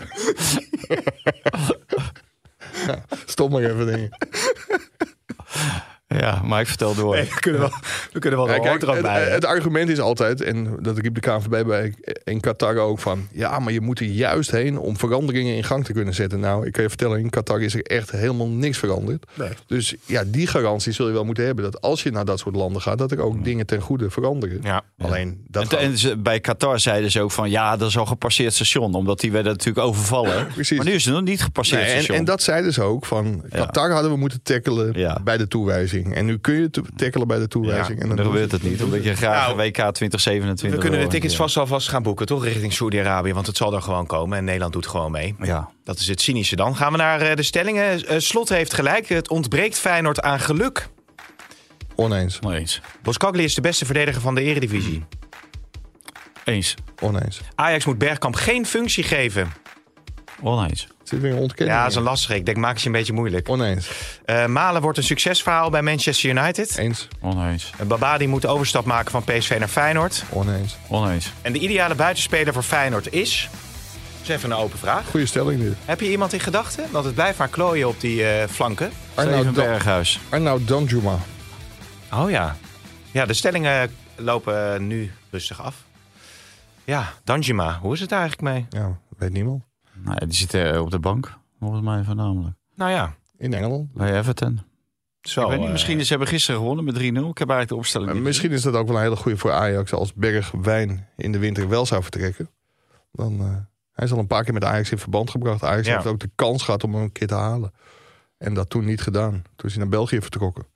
Speaker 5: Stop maar even dingen. <laughs>
Speaker 6: Ja, Mike, vertel door.
Speaker 4: Nee, we kunnen wel, we kunnen wel
Speaker 5: Ja, kijk, het,
Speaker 4: bij.
Speaker 5: het argument is altijd, en dat riep de KNVB bij in Qatar ook van... ja, maar je moet er juist heen om veranderingen in gang te kunnen zetten. Nou, ik kan je vertellen, in Qatar is er echt helemaal niks veranderd.
Speaker 4: Nee.
Speaker 5: Dus ja, die garantie zul je wel moeten hebben... dat als je naar dat soort landen gaat, dat er ook dingen ten goede veranderen.
Speaker 4: Ja.
Speaker 5: Alleen, dat
Speaker 6: En,
Speaker 5: gaat-
Speaker 6: en ze- bij Qatar zeiden ze ook van ja, dat is al gepasseerd station. Omdat die werden natuurlijk overvallen. <laughs>
Speaker 5: Precies.
Speaker 6: Maar nu is het nog niet gepasseerd
Speaker 5: Nee, en,
Speaker 6: station.
Speaker 5: en dat zeiden ze ook van Qatar hadden we moeten tackelen
Speaker 6: Ja.
Speaker 5: bij de toewijzing. En nu kun je te- tackelen bij de toewijzing.
Speaker 4: Ja,
Speaker 5: en dan
Speaker 6: dan gebeurt het niet. Omdat je graag
Speaker 4: Nou,
Speaker 6: WK 2027
Speaker 4: We kunnen de tickets
Speaker 6: Ja.
Speaker 4: vast alvast gaan boeken, toch? Richting Saudi-Arabië, want het zal er gewoon komen. En Nederland doet gewoon mee.
Speaker 6: Ja.
Speaker 4: Dat is het cynische dan. Gaan we naar eh, de stellingen. Eh, Slot heeft gelijk. Het ontbreekt Feyenoord aan geluk.
Speaker 5: Oneens,
Speaker 6: Oneens.
Speaker 4: Boskagli is de beste verdediger van de eredivisie.
Speaker 6: Eens.
Speaker 5: oneens.
Speaker 4: Ajax moet Bergkamp geen functie geven.
Speaker 6: Oneens.
Speaker 5: Het zit weer een ontkenning.
Speaker 4: Ja, dat is een lastige. Ik denk, maak het je een beetje moeilijk.
Speaker 5: Oneens,
Speaker 4: Eh, Malen wordt een succesverhaal bij Manchester United.
Speaker 5: eens,
Speaker 6: Oneens.
Speaker 4: Uh, Babadi moet de overstap maken van PSV naar Feyenoord.
Speaker 5: oneens.
Speaker 6: Oneens.
Speaker 4: En de ideale buitenspeler voor Feyenoord is... Dat is even een open vraag.
Speaker 5: Goeie stelling dit.
Speaker 4: Heb je iemand in gedachten? Want het blijft maar klooien op die eh, flanken.
Speaker 5: Arnoud,
Speaker 6: Berghuis.
Speaker 5: Arnoud Danjuma.
Speaker 4: Oh ja. Ja, de stellingen lopen nu rustig af. Ja, Danjima, hoe is het eigenlijk mee?
Speaker 5: Ja, weet niemand.
Speaker 6: Nou, die zit eh, op de bank, volgens mij voornamelijk.
Speaker 4: Nou ja,
Speaker 5: In Engeland.
Speaker 6: Bij Everton.
Speaker 4: zo.
Speaker 6: ik weet niet,
Speaker 4: eh,
Speaker 6: misschien ze hebben gisteren gewonnen met 3-0. Ik heb eigenlijk de opstelling niet
Speaker 5: Misschien is dat ook wel een hele goede voor Ajax. Als Bergwijn in de winter wel zou vertrekken. Dan, eh, hij is al een paar keer met Ajax in verband gebracht. Ajax
Speaker 4: Ja.
Speaker 5: heeft ook de kans gehad om hem een keer te halen. En dat toen niet gedaan. Toen is hij naar België vertrokken.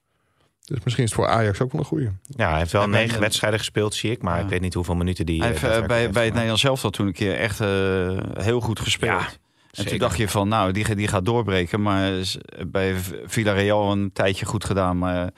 Speaker 5: Dus misschien is het voor Ajax ook wel een goede.
Speaker 4: Ja, hij heeft wel
Speaker 6: En
Speaker 4: negen wedstrijden gespeeld, zie ik. Maar
Speaker 6: Ja.
Speaker 4: ik weet niet hoeveel minuten die...
Speaker 6: Hij
Speaker 4: eh,
Speaker 6: heeft eh,
Speaker 4: daadwerkelijk
Speaker 6: bij, bij het
Speaker 4: heeft
Speaker 6: Nederlands zelf al toen een keer echt eh, heel goed gespeeld.
Speaker 4: Ja,
Speaker 6: en
Speaker 4: zeker.
Speaker 6: toen dacht je van, nou, die, die gaat doorbreken. Maar bij Villarreal een tijdje goed gedaan. Maar op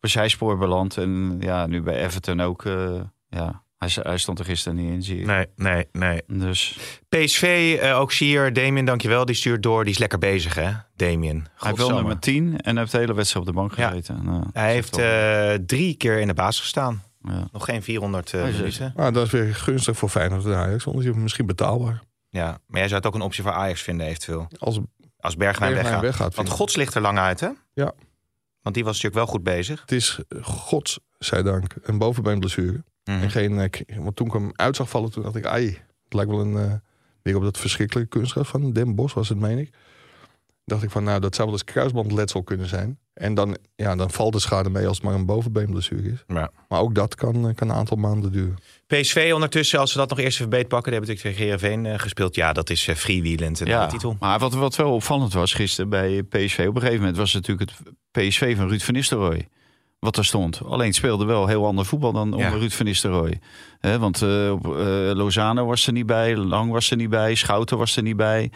Speaker 6: een zijspoor beland. En ja, nu bij Everton ook. eh, Ja, hij, hij stond er gisteren niet in, zie je.
Speaker 4: Nee, nee, nee.
Speaker 6: Dus
Speaker 4: PSV, eh, ook Sier, Damien, dankjewel. Die stuurt door. Die is lekker bezig, hè? Damien.
Speaker 6: hij
Speaker 4: Godsamme.
Speaker 6: nummer 10 en heeft de hele wedstrijd op de bank
Speaker 4: Ja.
Speaker 6: gezeten. Nou,
Speaker 4: Hij heeft eh, drie keer in de baas gestaan.
Speaker 6: ja.
Speaker 4: Nog geen 400 eh,
Speaker 6: Hij is-
Speaker 4: minuten.
Speaker 5: Maar dat is weer gunstig voor Feyenoord en Ajax. Anders is het misschien betaalbaar.
Speaker 4: Ja, maar jij zou het ook een optie voor Ajax vinden eventueel.
Speaker 5: Als
Speaker 4: Als Bergwijn,
Speaker 5: Bergwijn
Speaker 4: weggaat.
Speaker 5: weggaat.
Speaker 4: Want. Gods ligt er lang uit, hè?
Speaker 5: Ja.
Speaker 4: Want die was natuurlijk wel goed bezig.
Speaker 5: Het is, eh, godzijdank, een bovenbeenblessure.
Speaker 4: Mhm.
Speaker 5: En geen, eh, want toen ik hem uit zag vallen, toen dacht ik, ai, het lijkt wel een, eh, weer op dat verschrikkelijke kunstgras van Den Bos was het, meen ik. Dacht ik van, nou, dat zou wel eens kruisbandletsel kunnen zijn. En dan, ja, dan valt de schade mee als het maar een bovenbeenblessure is.
Speaker 4: Ja.
Speaker 5: Maar ook dat kan, eh, kan een aantal maanden duren.
Speaker 4: PSV ondertussen, als ze dat nog eerst even beetpakken... hebben natuurlijk tegen Heerenveen eh, gespeeld. Ja, dat is eh, freewheelend, de titel.
Speaker 6: Maar wat, wat wel opvallend was gisteren bij PSV... op een gegeven moment was het natuurlijk het PSV van Ruud van Nistelrooy. Wat er stond. Alleen speelde wel heel ander voetbal dan onder Ruud van Nistelrooy. Want eh, eh, Lozano was er niet bij, Lang was er niet bij... Schouten was er niet bij.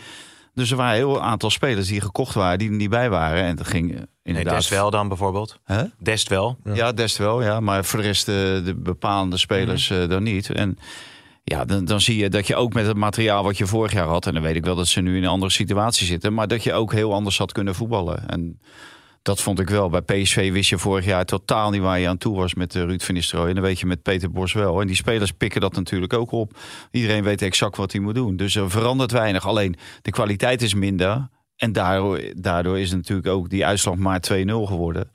Speaker 6: Dus er waren een heel aantal spelers die gekocht waren... die er niet bij waren. En dat ging eh,
Speaker 4: Nee,
Speaker 6: inderdaad...
Speaker 4: Dest wel dan bijvoorbeeld.
Speaker 6: Hè?
Speaker 4: Dest wel.
Speaker 6: Ja, des te wel, ja. Maar voor de rest de bepalende spelers
Speaker 4: Mhm.
Speaker 6: dan niet. En ja, dan, dan zie je dat je ook met het materiaal wat je vorig jaar had... en dan weet ik wel dat ze nu in een andere situatie zitten... maar dat je ook heel anders had kunnen voetballen. En dat vond ik wel. Bij PSV wist je vorig jaar totaal niet waar je aan toe was met eh, Ruud van Nistelrooy. En dan weet je met Peter Bos wel. En die spelers pikken dat natuurlijk ook op. Iedereen weet exact wat hij moet doen. Dus er verandert weinig. Alleen de kwaliteit is minder... En daardoor, daardoor is natuurlijk ook die uitslag maar 2-0 geworden.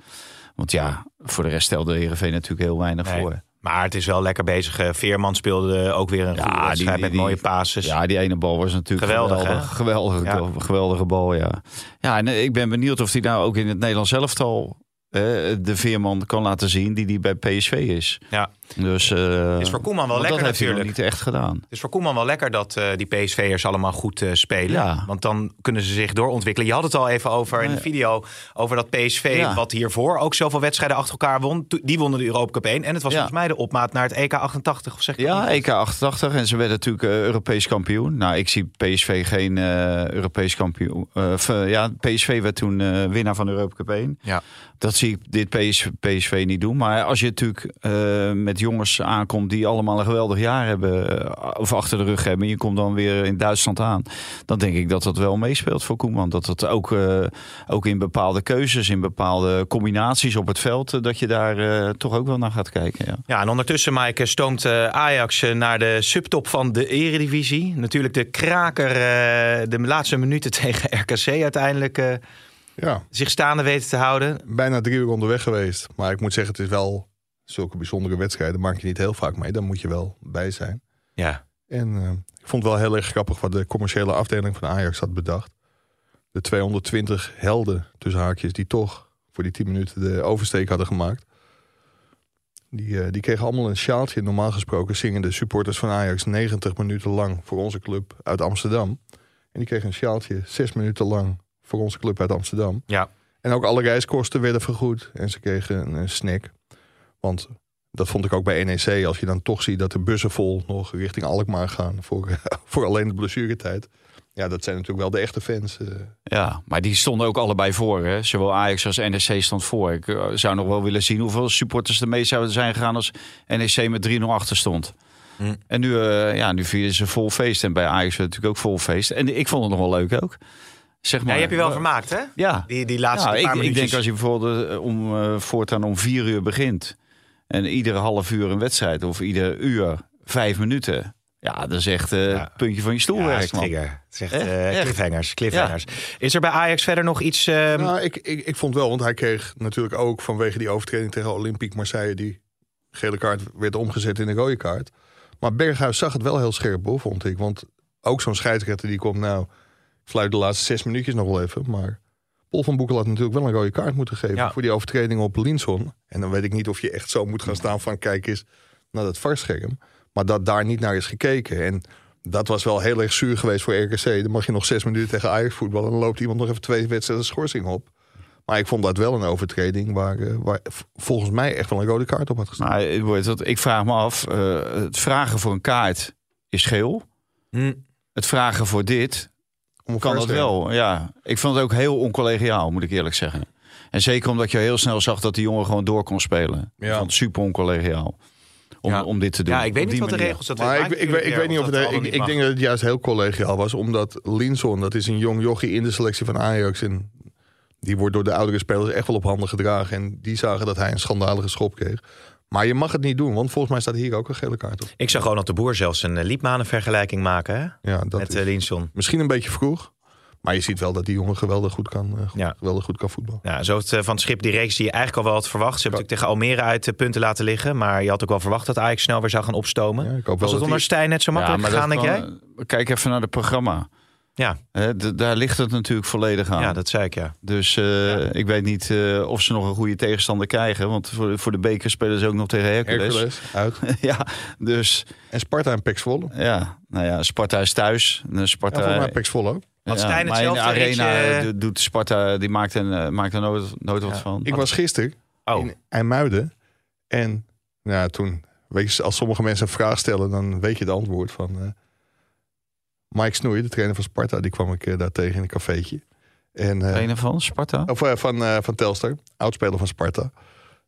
Speaker 6: Want ja, voor de rest stelde Heerenveen natuurlijk heel weinig
Speaker 4: Nee.
Speaker 6: voor.
Speaker 4: Maar het is wel lekker bezig. Eh, Veerman speelde ook weer een
Speaker 6: Ja,
Speaker 4: goede wedstrijd
Speaker 6: die-
Speaker 4: met
Speaker 6: die-
Speaker 4: mooie passes.
Speaker 6: Ja, die ene bal was natuurlijk
Speaker 4: Geweldig?
Speaker 6: Geweldige,
Speaker 4: Ja.
Speaker 6: geweldige bal, ja. Ja, en eh, ik ben benieuwd of hij nou ook in het Nederlands elftal... eh, de veerman kan laten zien die die bij PSV is.
Speaker 4: Ja.
Speaker 6: Dus, eh,
Speaker 4: Is voor Koeman wel lekker
Speaker 6: dat heeft hij
Speaker 4: natuurlijk.
Speaker 6: niet echt gedaan.
Speaker 4: Het is voor Koeman wel lekker dat eh, die PSV'ers allemaal goed eh, spelen.
Speaker 6: Ja.
Speaker 4: Want dan kunnen ze zich doorontwikkelen. Je had het al even over in de video. Over dat PSV,
Speaker 6: Ja.
Speaker 4: wat hiervoor ook zoveel wedstrijden achter elkaar won. Die wonnen de Europa Cup 1. En het was
Speaker 6: Ja.
Speaker 4: volgens mij de opmaat naar het EK 88. Of zeg ik
Speaker 6: Ja? EK 88 en ze werden natuurlijk Europees kampioen. Nou, ik zie PSV geen Europees kampioen. Ja, PSV werd toen winnaar van de Europa Cup 1.
Speaker 4: Ja.
Speaker 6: Dat zie ik dit PS, PSV niet doen. Maar als je natuurlijk eh, met jongens aankomt die allemaal een geweldig jaar hebben, eh, of achter de rug hebben, en je komt dan weer in Duitsland aan, dan denk ik dat dat wel meespeelt voor Koeman. Dat het ook, eh, ook in bepaalde keuzes, in bepaalde combinaties op het veld, eh, dat je daar eh, toch ook wel naar gaat kijken. Ja.
Speaker 4: Ja, en ondertussen, Mike, stoomt eh, Ajax naar de subtop van de Eredivisie. Natuurlijk de kraker, eh, de laatste minuten <laughs> tegen RKC uiteindelijk eh,
Speaker 5: Ja,
Speaker 4: zich staande weten te houden.
Speaker 5: bijna drie uur onderweg geweest. Maar ik moet zeggen, het is wel zulke bijzondere wedstrijden. Maak je niet heel vaak mee. Daar moet je wel bij zijn.
Speaker 4: Ja,
Speaker 5: En eh, ik vond het wel heel erg grappig wat de commerciële afdeling van Ajax had bedacht. De 220 helden tussen haakjes die toch voor die 10 minuten de oversteek hadden gemaakt. Die, eh, die kregen allemaal een sjaaltje. Normaal gesproken zingen de supporters van Ajax 90 minuten lang voor onze club uit Amsterdam. En die kregen een sjaaltje 6 minuten lang voor onze club uit Amsterdam.
Speaker 4: ja.
Speaker 5: En ook alle reiskosten werden vergoed. En ze kregen een, een snack. Want dat vond ik ook bij NEC. Als je dan toch ziet dat de bussen vol nog richting Alkmaar gaan. Voor, <laughs> voor alleen de blessuretijd. Ja, dat zijn natuurlijk wel de echte fans. eh.
Speaker 6: Ja, maar die stonden ook allebei voor. Hè? Zowel Ajax als NEC stond voor. Ik eh, zou nog wel willen zien hoeveel supporters er mee zouden zijn gegaan als NEC met 3-0 achter stond.
Speaker 4: Hm.
Speaker 6: En nu, eh ja, nu vierden ze vol feest. En bij Ajax werd het natuurlijk ook vol feest. En ik vond het nog wel leuk ook. Zeg maar.
Speaker 4: ja je hebt je wel vermaakt, hè?
Speaker 6: Ja,
Speaker 4: Die, die laatste
Speaker 6: ja,
Speaker 4: paar
Speaker 6: ik, ik denk als je bijvoorbeeld om, eh, voortaan om vier uur begint. En iedere half uur een wedstrijd. Of ieder uur vijf minuten. Ja, dat is echt eh
Speaker 4: Ja.
Speaker 6: het puntje van je stoel
Speaker 4: Ja,
Speaker 6: werk, man.
Speaker 4: trigger. Het is echt,
Speaker 6: Echt,
Speaker 4: eh, cliffhangers. cliffhangers. Is er bij Ajax verder nog iets... ehm,
Speaker 5: Nou, ik, ik, ik vond wel, want hij kreeg natuurlijk ook vanwege die overtreding tegen Olympique Marseille. Die gele kaart werd omgezet in een rode kaart. Maar Berghuis zag het wel heel scherp hoor, vond ik. Want ook zo'n scheidsrechter die komt nou... Fluit de laatste zes minuutjes nog wel even, maar... Paul van Boekel had natuurlijk wel een rode kaart moeten geven
Speaker 4: Ja.
Speaker 5: voor die overtreding op Linson. En dan weet ik niet of je echt zo moet gaan staan van kijk eens naar dat varscherm. Maar dat daar niet naar is gekeken. En dat was wel heel erg zuur geweest voor RKC. Dan mag je nog zes minuten tegen Ajax voetballen. En dan loopt iemand nog even twee wedstrijden schorsing op. Maar ik vond dat wel een overtreding waar, eh, waar volgens mij echt wel een rode kaart op had gestaan.
Speaker 6: Maar het- ik vraag me af, eh, het vragen voor een kaart is geel.
Speaker 4: hm,
Speaker 6: Het vragen voor dit
Speaker 5: Om
Speaker 6: kan dat wel. Ja, ik vond het ook heel oncollegiaal, moet ik eerlijk zeggen. En zeker omdat je heel snel zag dat die jongen gewoon door kon spelen. Ik
Speaker 5: Ja.
Speaker 6: vond het super oncollegiaal. om,
Speaker 4: Ja.
Speaker 6: om dit te doen.
Speaker 4: Ja, ik weet niet wat de regels dat
Speaker 5: Maar ik, ik, weet- ik weet niet of het. Ik, ik denk dat het juist heel collegiaal was. Omdat Linson, dat is een jong jochie in de selectie van Ajax. En die wordt door de oudere spelers echt wel op handen gedragen. En die zagen dat hij een schandalige schop kreeg. Maar je mag het niet doen, want volgens mij staat hier ook een gele kaart op.
Speaker 4: Ik zag gewoon dat de boer zelfs een uh, Liepmanen-vergelijking maken hè?
Speaker 5: Ja, dat
Speaker 4: met
Speaker 5: is
Speaker 4: Linson.
Speaker 5: misschien een beetje vroeg. Maar je ziet wel dat die jongen geweldig goed kan,
Speaker 4: Ja.
Speaker 5: geweldig goed kan voetballen.
Speaker 4: Ja, zo het, van het schip die reeks die je eigenlijk al wel had verwacht. Ze hebben natuurlijk tegen Almere uit de punten laten liggen. Maar je had ook wel verwacht dat Ajax snel weer zou gaan opstomen.
Speaker 5: Ja, ik hoop wel
Speaker 4: Was het
Speaker 5: dat
Speaker 4: onder
Speaker 5: die-
Speaker 4: Stijn net zo makkelijk
Speaker 6: maar
Speaker 4: gegaan, denk jij?
Speaker 6: Kijk even naar het programma.
Speaker 4: Ja.
Speaker 6: Hè, daar ligt het natuurlijk volledig aan.
Speaker 4: Ja, dat zei ik ja.
Speaker 6: Dus eh, ik weet niet eh, of ze nog een goede tegenstander krijgen. Want voor, voor de beker spelen ze ook nog tegen Hercules.
Speaker 5: Hercules uit. <laughs>
Speaker 6: ja, dus
Speaker 5: En Sparta en Pek Zwolle.
Speaker 6: ja, nou ja, Sparta is thuis. En
Speaker 5: Ja,
Speaker 6: Sparta,
Speaker 5: volgens mij Pek Zwolle ook.
Speaker 4: Had
Speaker 6: ja,
Speaker 4: Stijn
Speaker 6: in de arena eh, doet Sparta, die maakt, een, eh, maakt er nooit, nooit wat van.
Speaker 5: Ik was gisteren
Speaker 4: Oh,
Speaker 5: in IJmuiden. En ja, toen, weet je, als sommige mensen een vraag stellen, dan weet je het antwoord van eh, Mike Snoei, de trainer van Sparta. Die kwam ik eh, daar tegen in een cafeetje. En, eh,
Speaker 6: Trainer van Sparta?
Speaker 5: of, eh, van, eh, van Telstar, oudspeler van Sparta.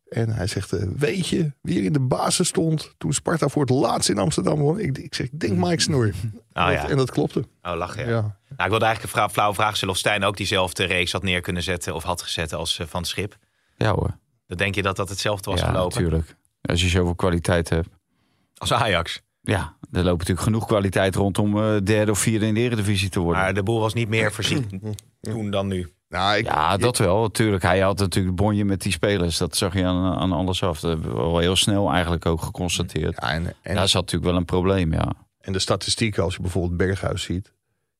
Speaker 5: En hij zegt, weet je wie er in de basis stond toen Sparta voor het laatst in Amsterdam won? Ik, ik zeg, ik denk Mike Snoei. <laughs>
Speaker 4: Oh, ja.
Speaker 5: En dat klopte.
Speaker 4: oh lachen ja.
Speaker 5: Ja.
Speaker 4: Nou, ik wilde eigenlijk een vra- flauwe vraag stellen of Stijn ook diezelfde reeks had neer kunnen zetten of had gezet als van het schip.
Speaker 6: Ja hoor.
Speaker 4: Dan denk je dat dat hetzelfde was
Speaker 6: ja,
Speaker 4: gelopen
Speaker 6: natuurlijk. Als je zoveel kwaliteit hebt.
Speaker 4: als Ajax.
Speaker 6: Ja, er loopt natuurlijk genoeg kwaliteit rondom eh derde of vierde in de eredivisie te worden.
Speaker 4: Maar de boel was niet meer voorzien <clears throat> toen dan nu.
Speaker 5: Nou, ik,
Speaker 6: ja, dat wel. Natuurlijk. Hij had natuurlijk bonje met die spelers. Dat zag je aan, aan alles af. Dat hebben we wel heel snel eigenlijk ook geconstateerd.
Speaker 5: ja, en, en,
Speaker 6: Daar zat natuurlijk wel een probleem, ja.
Speaker 5: En de statistieken, als je bijvoorbeeld Berghuis ziet,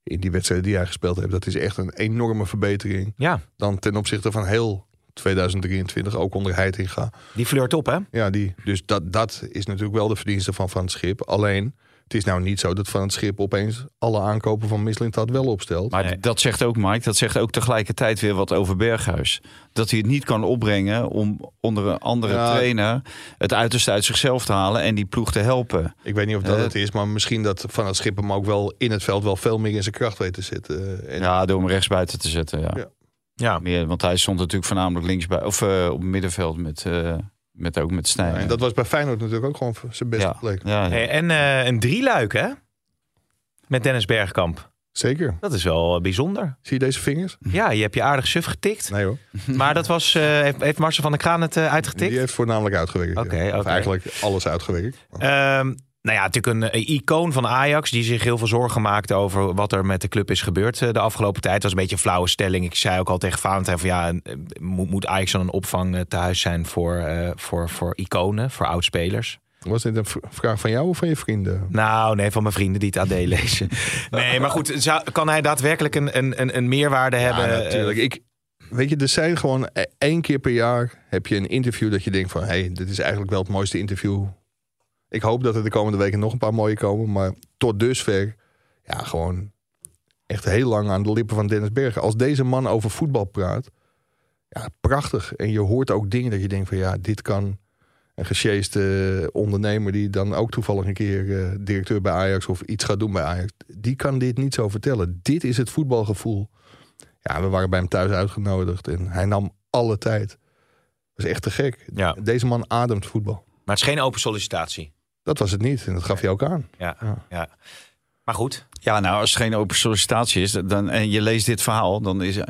Speaker 5: in die wedstrijden die hij gespeeld heeft, dat is echt een enorme verbetering.
Speaker 4: Ja,
Speaker 5: Dan ten opzichte van heel 2023, ook onder Heitinga.
Speaker 4: die flirt op hè?
Speaker 5: Ja, die, dus dat, dat is natuurlijk wel de verdienste van Van het Schip. Alleen, het is nou niet zo dat Van het Schip opeens alle aankopen van Mislintat wel opstelt.
Speaker 6: Maar
Speaker 4: Nee.
Speaker 6: dat zegt ook Mike, dat zegt ook tegelijkertijd weer wat over Berghuis. Dat hij het niet kan opbrengen om onder een andere
Speaker 5: Ja.
Speaker 6: trainer het uiterste uit zichzelf te halen en die ploeg te helpen.
Speaker 5: Ik weet niet of dat
Speaker 6: Eh.
Speaker 5: het is, maar misschien dat Van het Schip hem ook wel in het veld wel veel meer in zijn kracht weet te zitten. En,
Speaker 6: Ja, door hem rechtsbuiten te zetten. Ja.
Speaker 5: Ja.
Speaker 4: Ja,
Speaker 6: Meer, want hij stond natuurlijk voornamelijk linksbij of eh, op het middenveld met, eh, met ook met Stijn.
Speaker 5: en dat was bij Feyenoord natuurlijk ook gewoon zijn beste
Speaker 6: ja.
Speaker 5: plek.
Speaker 6: Ja, ja.
Speaker 4: Hey, en eh, een drieluik hè? Met Dennis Bergkamp.
Speaker 5: Zeker.
Speaker 4: Dat is wel bijzonder.
Speaker 5: Zie je deze vingers? <laughs>
Speaker 4: Ja, je hebt je aardig suf getikt.
Speaker 5: Nee hoor.
Speaker 4: Maar dat was, eh, heeft, Marcel van der Kraan het uitgetikt?
Speaker 5: Die heeft voornamelijk uitgewerkt.
Speaker 4: oké.
Speaker 5: eigenlijk alles uitgewerkt.
Speaker 4: Ehm, nou ja, natuurlijk een, icoon van Ajax die zich heel veel zorgen maakte over wat er met de club is gebeurd eh, de afgelopen tijd. Het was een beetje een flauwe stelling. Ik zei ook al tegen Valentijn van ja, eh, moet, moet Ajax dan een opvang eh, thuis zijn voor, voor, voor iconen, voor oudspelers?
Speaker 5: Was dit een vraag van jou of van je vrienden?
Speaker 4: Nou, nee, van mijn vrienden die het AD lezen. <laughs> Nee, maar goed, zou- kan hij daadwerkelijk een, een, een, meerwaarde hebben?
Speaker 5: Ja, natuurlijk.
Speaker 4: Eh,
Speaker 5: Ik, weet je, er zijn gewoon e- één keer per jaar heb je een interview dat je denkt van... hé, hey, dit is eigenlijk wel het mooiste interview. Ik hoop dat er de komende weken nog een paar mooie komen. Maar tot dusver, ja, gewoon echt heel lang aan de lippen van Dennis Bergen. Als deze man over voetbal praat, ja, prachtig. En je hoort ook dingen dat je denkt van... ja, dit kan een gesjeeste ondernemer... die dan ook toevallig een keer eh, directeur bij Ajax... of iets gaat doen bij Ajax, die kan dit niet zo vertellen. Dit is het voetbalgevoel. Ja, we waren bij hem thuis uitgenodigd en hij nam alle tijd. Dat is echt te gek.
Speaker 4: Ja.
Speaker 5: Deze man ademt voetbal.
Speaker 4: maar het is geen open sollicitatie.
Speaker 5: Dat was het niet en dat gaf hij ook aan.
Speaker 4: Ja,
Speaker 5: Ja.
Speaker 4: ja. Maar goed,
Speaker 6: Ja, nou, als het geen open sollicitatie is dan, en je leest dit verhaal, dan is eh,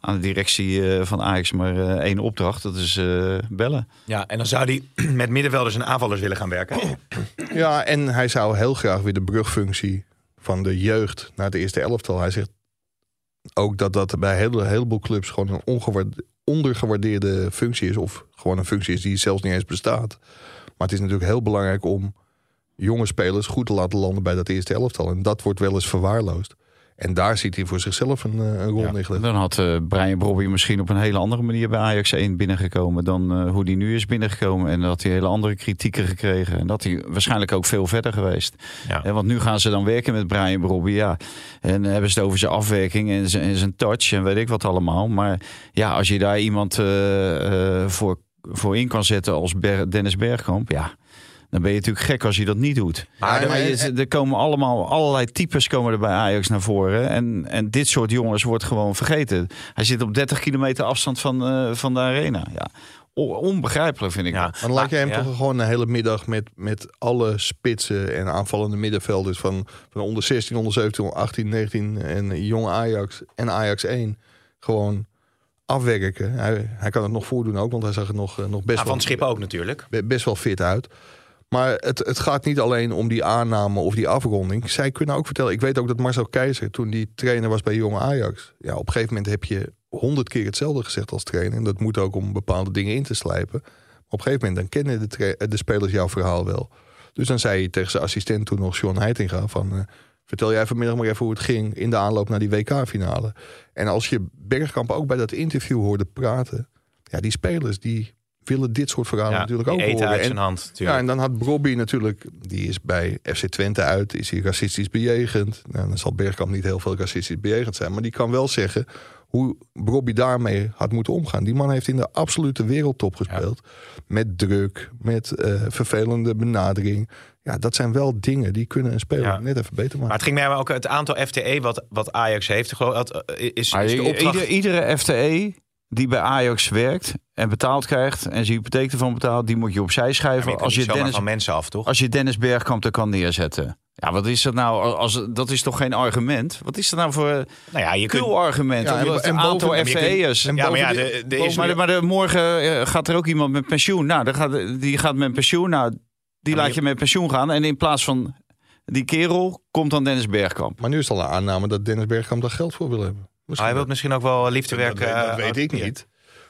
Speaker 6: aan de directie eh, van Ajax maar eh, één opdracht. Dat is eh, bellen.
Speaker 4: ja, en dan zou hij <clears throat> met middenvelders en aanvallers willen gaan werken. <clears throat>
Speaker 5: Ja, en hij zou heel graag weer de brugfunctie van de jeugd naar het eerste elftal. Hij zegt ook dat dat bij een hele, heleboel clubs gewoon een ongewaarde- ondergewaardeerde functie is. Of gewoon een functie is die zelfs niet eens bestaat. Maar het is natuurlijk heel belangrijk om jonge spelers goed te laten landen bij dat eerste elftal. En dat wordt wel eens verwaarloosd. En daar ziet hij voor zichzelf een, eh, een rol
Speaker 4: Ja.
Speaker 6: Dan had eh, Brian Brobby misschien op een hele andere manier bij Ajax 1 binnengekomen dan eh, hoe die nu is binnengekomen. En had hij hele andere kritieken gekregen. En dat hij waarschijnlijk ook veel verder geweest.
Speaker 4: Ja.
Speaker 6: Hè, want nu gaan ze dan werken met Brian Brobby, ja. En dan hebben ze het over zijn afwerking en zijn, en zijn touch en weet ik wat allemaal. Maar ja, als je daar iemand eh, eh, voor, voor in kan zetten als Ber- Dennis Bergkamp, ja. Dan ben je natuurlijk gek als je dat niet doet.
Speaker 5: Maar-
Speaker 6: Maar,
Speaker 5: maar-
Speaker 6: je- er komen allemaal allerlei types komen er bij Ajax naar voren. En, en dit soort jongens wordt gewoon vergeten. Hij zit op 30 kilometer afstand van, eh, van de arena. Ja, onbegrijpelijk vind ik
Speaker 4: Ja.
Speaker 6: dat.
Speaker 5: Dan laat je hem
Speaker 4: ja.
Speaker 5: toch gewoon een hele middag met, met alle spitsen en aanvallende middenvelders van, van onder 16, onder 17, onder 18, 19 en jong Ajax en Ajax 1 gewoon afwerken. Hij, hij kan het nog voordoen ook, want hij zag er nog, eh, nog best,
Speaker 4: Ja,
Speaker 5: wel,
Speaker 4: van Schip ook natuurlijk.
Speaker 5: be- best wel fit uit. Maar het, het gaat niet alleen om die aanname of die afronding. Zij kunnen ook vertellen. Ik weet ook dat Marcel Keizer, toen die trainer was bij jonge Ajax. Ja, op een gegeven moment heb je honderd keer hetzelfde gezegd als trainer. En dat moet ook om bepaalde dingen in te slijpen. Maar op een gegeven moment dan kennen de, de spelers jouw verhaal wel. Dus dan zei hij tegen zijn assistent toen nog, John Heitinga, van... eh, vertel jij vanmiddag maar even hoe het ging in de aanloop naar die WK-finale. En als je Bergkamp ook bij dat interview hoorde praten... Ja, die spelers die willen dit soort verhalen
Speaker 4: Ja,
Speaker 5: natuurlijk ook horen.
Speaker 4: uit
Speaker 5: En-
Speaker 4: zijn hand
Speaker 5: ja, en dan had Brobby natuurlijk, die is bij FC Twente uit, is hij racistisch bejegend. Nou, dan zal Bergkamp niet heel veel racistisch bejegend zijn, maar die kan wel zeggen hoe Brobby daarmee had moeten omgaan. Die man heeft in de absolute wereldtop gespeeld. Met druk, met eh, vervelende benadering. Ja, dat zijn wel dingen die kunnen een speler
Speaker 4: Ja.
Speaker 5: net even beter maken.
Speaker 4: Maar het ging mij ook het aantal FTE wat, wat Ajax heeft. Geloof, dat, eh, is,
Speaker 6: Maar
Speaker 4: is de opdracht...
Speaker 6: ieder- iedere FTE die bij Ajax werkt en betaald krijgt... en zijn hypotheek ervan betaalt, die moet je opzij
Speaker 4: Ja, maar
Speaker 6: schuiven.
Speaker 4: je
Speaker 6: als, je
Speaker 4: Dennis... Van mensen af, toch?
Speaker 6: als je Dennis Bergkamp er kan neerzetten. Ja, wat is dat nou? Als, dat is toch geen argument? Wat is dat nou voor
Speaker 4: Nou ja, je kunt...
Speaker 6: veel argument?
Speaker 5: Ja, en-
Speaker 6: het
Speaker 5: en
Speaker 6: aantal FTE'ers.
Speaker 4: Ja, maar ja, de,
Speaker 6: maar, maar morgen eh, gaat er ook iemand met pensioen. Nou, dan gaat, die gaat met pensioen. Nou, die laat
Speaker 4: je-
Speaker 6: je met pensioen gaan. En in plaats van die kerel komt dan Dennis Bergkamp.
Speaker 5: Maar nu is het al een aanname dat Dennis Bergkamp daar geld voor wil hebben.
Speaker 4: Ah,
Speaker 5: Misschien
Speaker 4: hij wil misschien ook wel liefdewerk...
Speaker 5: dat, weet- dat
Speaker 4: eh,
Speaker 5: weet ik niet.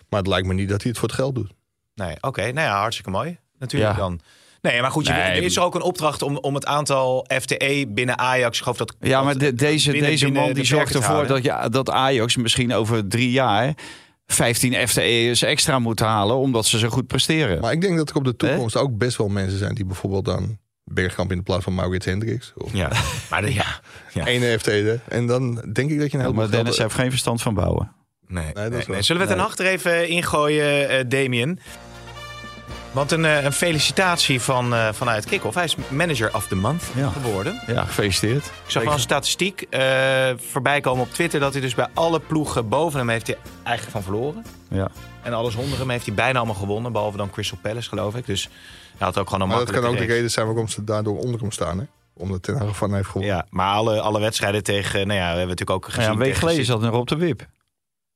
Speaker 5: Maar het lijkt me niet dat hij het voor het geld doet.
Speaker 4: Nee, oké. Nou ja, hartstikke mooi. Natuurlijk
Speaker 6: Ja.
Speaker 4: dan. Nee, maar goed, je,
Speaker 6: Nee,
Speaker 4: er is er ook een opdracht om, om het aantal FTE binnen Ajax... Ik geloof dat,
Speaker 6: Ja, maar de-
Speaker 4: dat
Speaker 6: deze,
Speaker 4: binnen-
Speaker 6: deze
Speaker 4: binnen
Speaker 6: man die zorgt ervoor dat, ja, dat Ajax misschien over drie jaar 15 FTE'ers extra moet halen. Omdat ze zo goed presteren.
Speaker 5: Maar ik denk dat er op de toekomst ook best wel mensen zijn die bijvoorbeeld dan Bergkamp in de plaats van Maurits Hendricks. Of
Speaker 4: Ja, <laughs> maar de- ja. ja.
Speaker 5: ene FT'de. En dan denk ik dat je een
Speaker 6: Ja,
Speaker 5: heleboel
Speaker 6: maar Dennis
Speaker 5: geld-
Speaker 6: heeft geen verstand van bouwen.
Speaker 4: Nee, nee, Zullen we het
Speaker 6: Nee.
Speaker 4: een achter even ingooien, eh Damien? Want een, eh, een felicitatie van, eh, vanuit Kick-Off. Hij is manager of the month
Speaker 6: Ja.
Speaker 4: geworden.
Speaker 6: Ja, gefeliciteerd.
Speaker 4: Ik zag wel een statistiek eh, voorbij komen op Twitter... dat hij dus bij alle ploegen boven hem heeft hij eigenlijk van verloren.
Speaker 6: Ja.
Speaker 4: En alles onder hem heeft hij bijna allemaal gewonnen. Behalve dan Crystal Palace, geloof ik. Dus hij had ook gewoon een
Speaker 5: Maar dat kan ook de reden zijn waarom ze daardoor onder hem staan. Hè? Omdat Ten Hag van heeft gewonnen.
Speaker 4: Ja, maar alle, alle wedstrijden tegen... Nou ja, we hebben natuurlijk ook gezien...
Speaker 6: Ja, een week geleden zat er op de wip.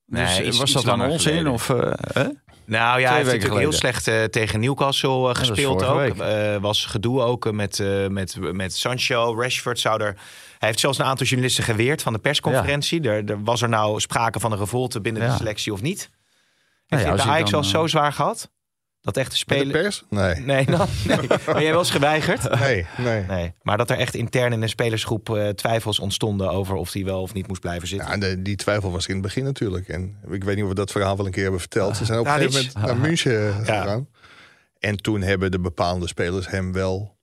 Speaker 4: Nee,
Speaker 6: Dus,
Speaker 4: iets-
Speaker 6: was
Speaker 4: iets
Speaker 6: dat dan onzin? Of, eh, hè?
Speaker 4: Nou ja, hij heeft natuurlijk heel slecht eh, tegen Newcastle eh, gespeeld ook. Eh, was gedoe ook met, met, met Sancho, Rashford zou er... Hij heeft zelfs een aantal journalisten geweerd van de persconferentie. Er, er was er nou sprake van een revolte binnen de selectie of niet? Heeft
Speaker 6: Nou ja,
Speaker 4: hij
Speaker 6: je
Speaker 4: Ajax
Speaker 6: eh,
Speaker 4: zo zwaar gehad? Dat echt de
Speaker 5: pers? Nee.
Speaker 4: Nee, nou, <laughs> nee. Ben jij eens geweigerd?
Speaker 5: Nee, nee.
Speaker 4: Nee, maar dat er echt intern in de spelersgroep eh, twijfels ontstonden over of hij wel of niet moest blijven zitten.
Speaker 5: Ja, de- die twijfel was in het begin natuurlijk. En ik weet niet of we dat verhaal wel een keer hebben verteld. Ze zijn op een gegeven moment naar München gegaan. En toen hebben de bepaalde spelers hem wel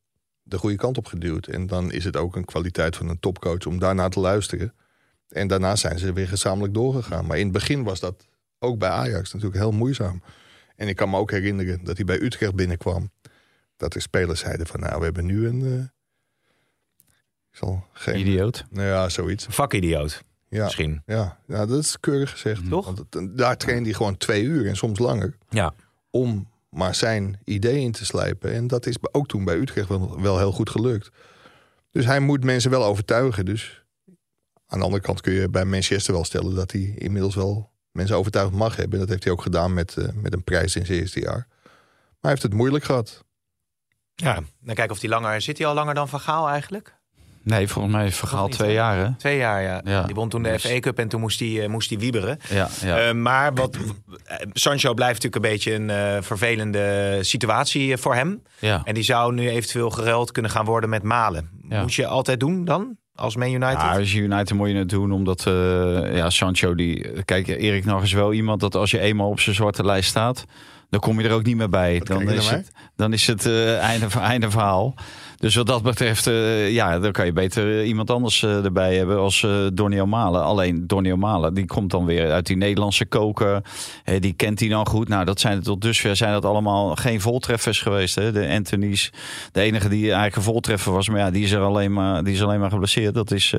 Speaker 5: de goede kant op geduwd. En dan is het ook een kwaliteit van een topcoach om daarna te luisteren. En daarna zijn ze weer gezamenlijk doorgegaan. Maar in het begin was dat ook bij Ajax natuurlijk heel moeizaam. En ik kan me ook herinneren dat hij bij Utrecht binnenkwam. Dat de spelers zeiden van nou, we hebben nu een... eh, ik zal geen...
Speaker 6: Idioot.
Speaker 5: Nou ja, zoiets.
Speaker 4: Vakidioot,
Speaker 5: Ja.
Speaker 4: misschien.
Speaker 5: Ja, ja, dat is keurig gezegd.
Speaker 4: Toch?
Speaker 5: Want het- daar trainde hij gewoon twee uur en soms langer.
Speaker 4: Ja.
Speaker 5: Om maar zijn idee in te slijpen. En dat is ook toen bij Utrecht wel, wel heel goed gelukt. Dus hij moet mensen wel overtuigen. Dus aan de andere kant kun je bij Manchester wel stellen... dat hij inmiddels wel mensen overtuigd mag hebben. Dat heeft hij ook gedaan met, eh, met een prijs in zijn eerste jaar. Maar hij heeft het moeilijk gehad.
Speaker 4: Ja, dan kijken of hij langer... Zit hij al langer dan Van Gaal eigenlijk?
Speaker 6: Nee, volgens mij is Vergaal twee jaar, hè?
Speaker 4: Twee jaar, ja.
Speaker 6: Ja.
Speaker 4: Die won toen de
Speaker 6: Dus-
Speaker 4: FA Cup en toen moest hij, eh, moest hij wieberen.
Speaker 6: Ja, ja.
Speaker 4: Eh, maar wat, Sancho blijft natuurlijk een beetje een vervelende situatie voor hem.
Speaker 6: ja.
Speaker 4: En die zou nu eventueel geruild kunnen gaan worden met Malen.
Speaker 6: Ja.
Speaker 4: Moet je altijd doen dan, als Man United?
Speaker 6: Ja, als United moet je het doen, omdat eh, ja, Sancho die... Kijk, Erik nog is wel iemand dat als je eenmaal op zijn zwarte lijst staat... dan kom je er ook niet meer bij. Dan is, het, dan is het einde, einde verhaal. Dus wat dat betreft, eh, ja, dan kan je beter eh, iemand anders eh, erbij hebben als eh Donny O'Malen. Alleen Donny O'Malen, die komt dan weer uit die Nederlandse koker. Eh, die kent hij dan goed. Nou, dat zijn tot dusver zijn dat allemaal geen voltreffers geweest. Hè? De Anthony's, de enige die eigenlijk een voltreffer was, maar ja, die is er alleen maar, die is alleen maar geblesseerd. Dat is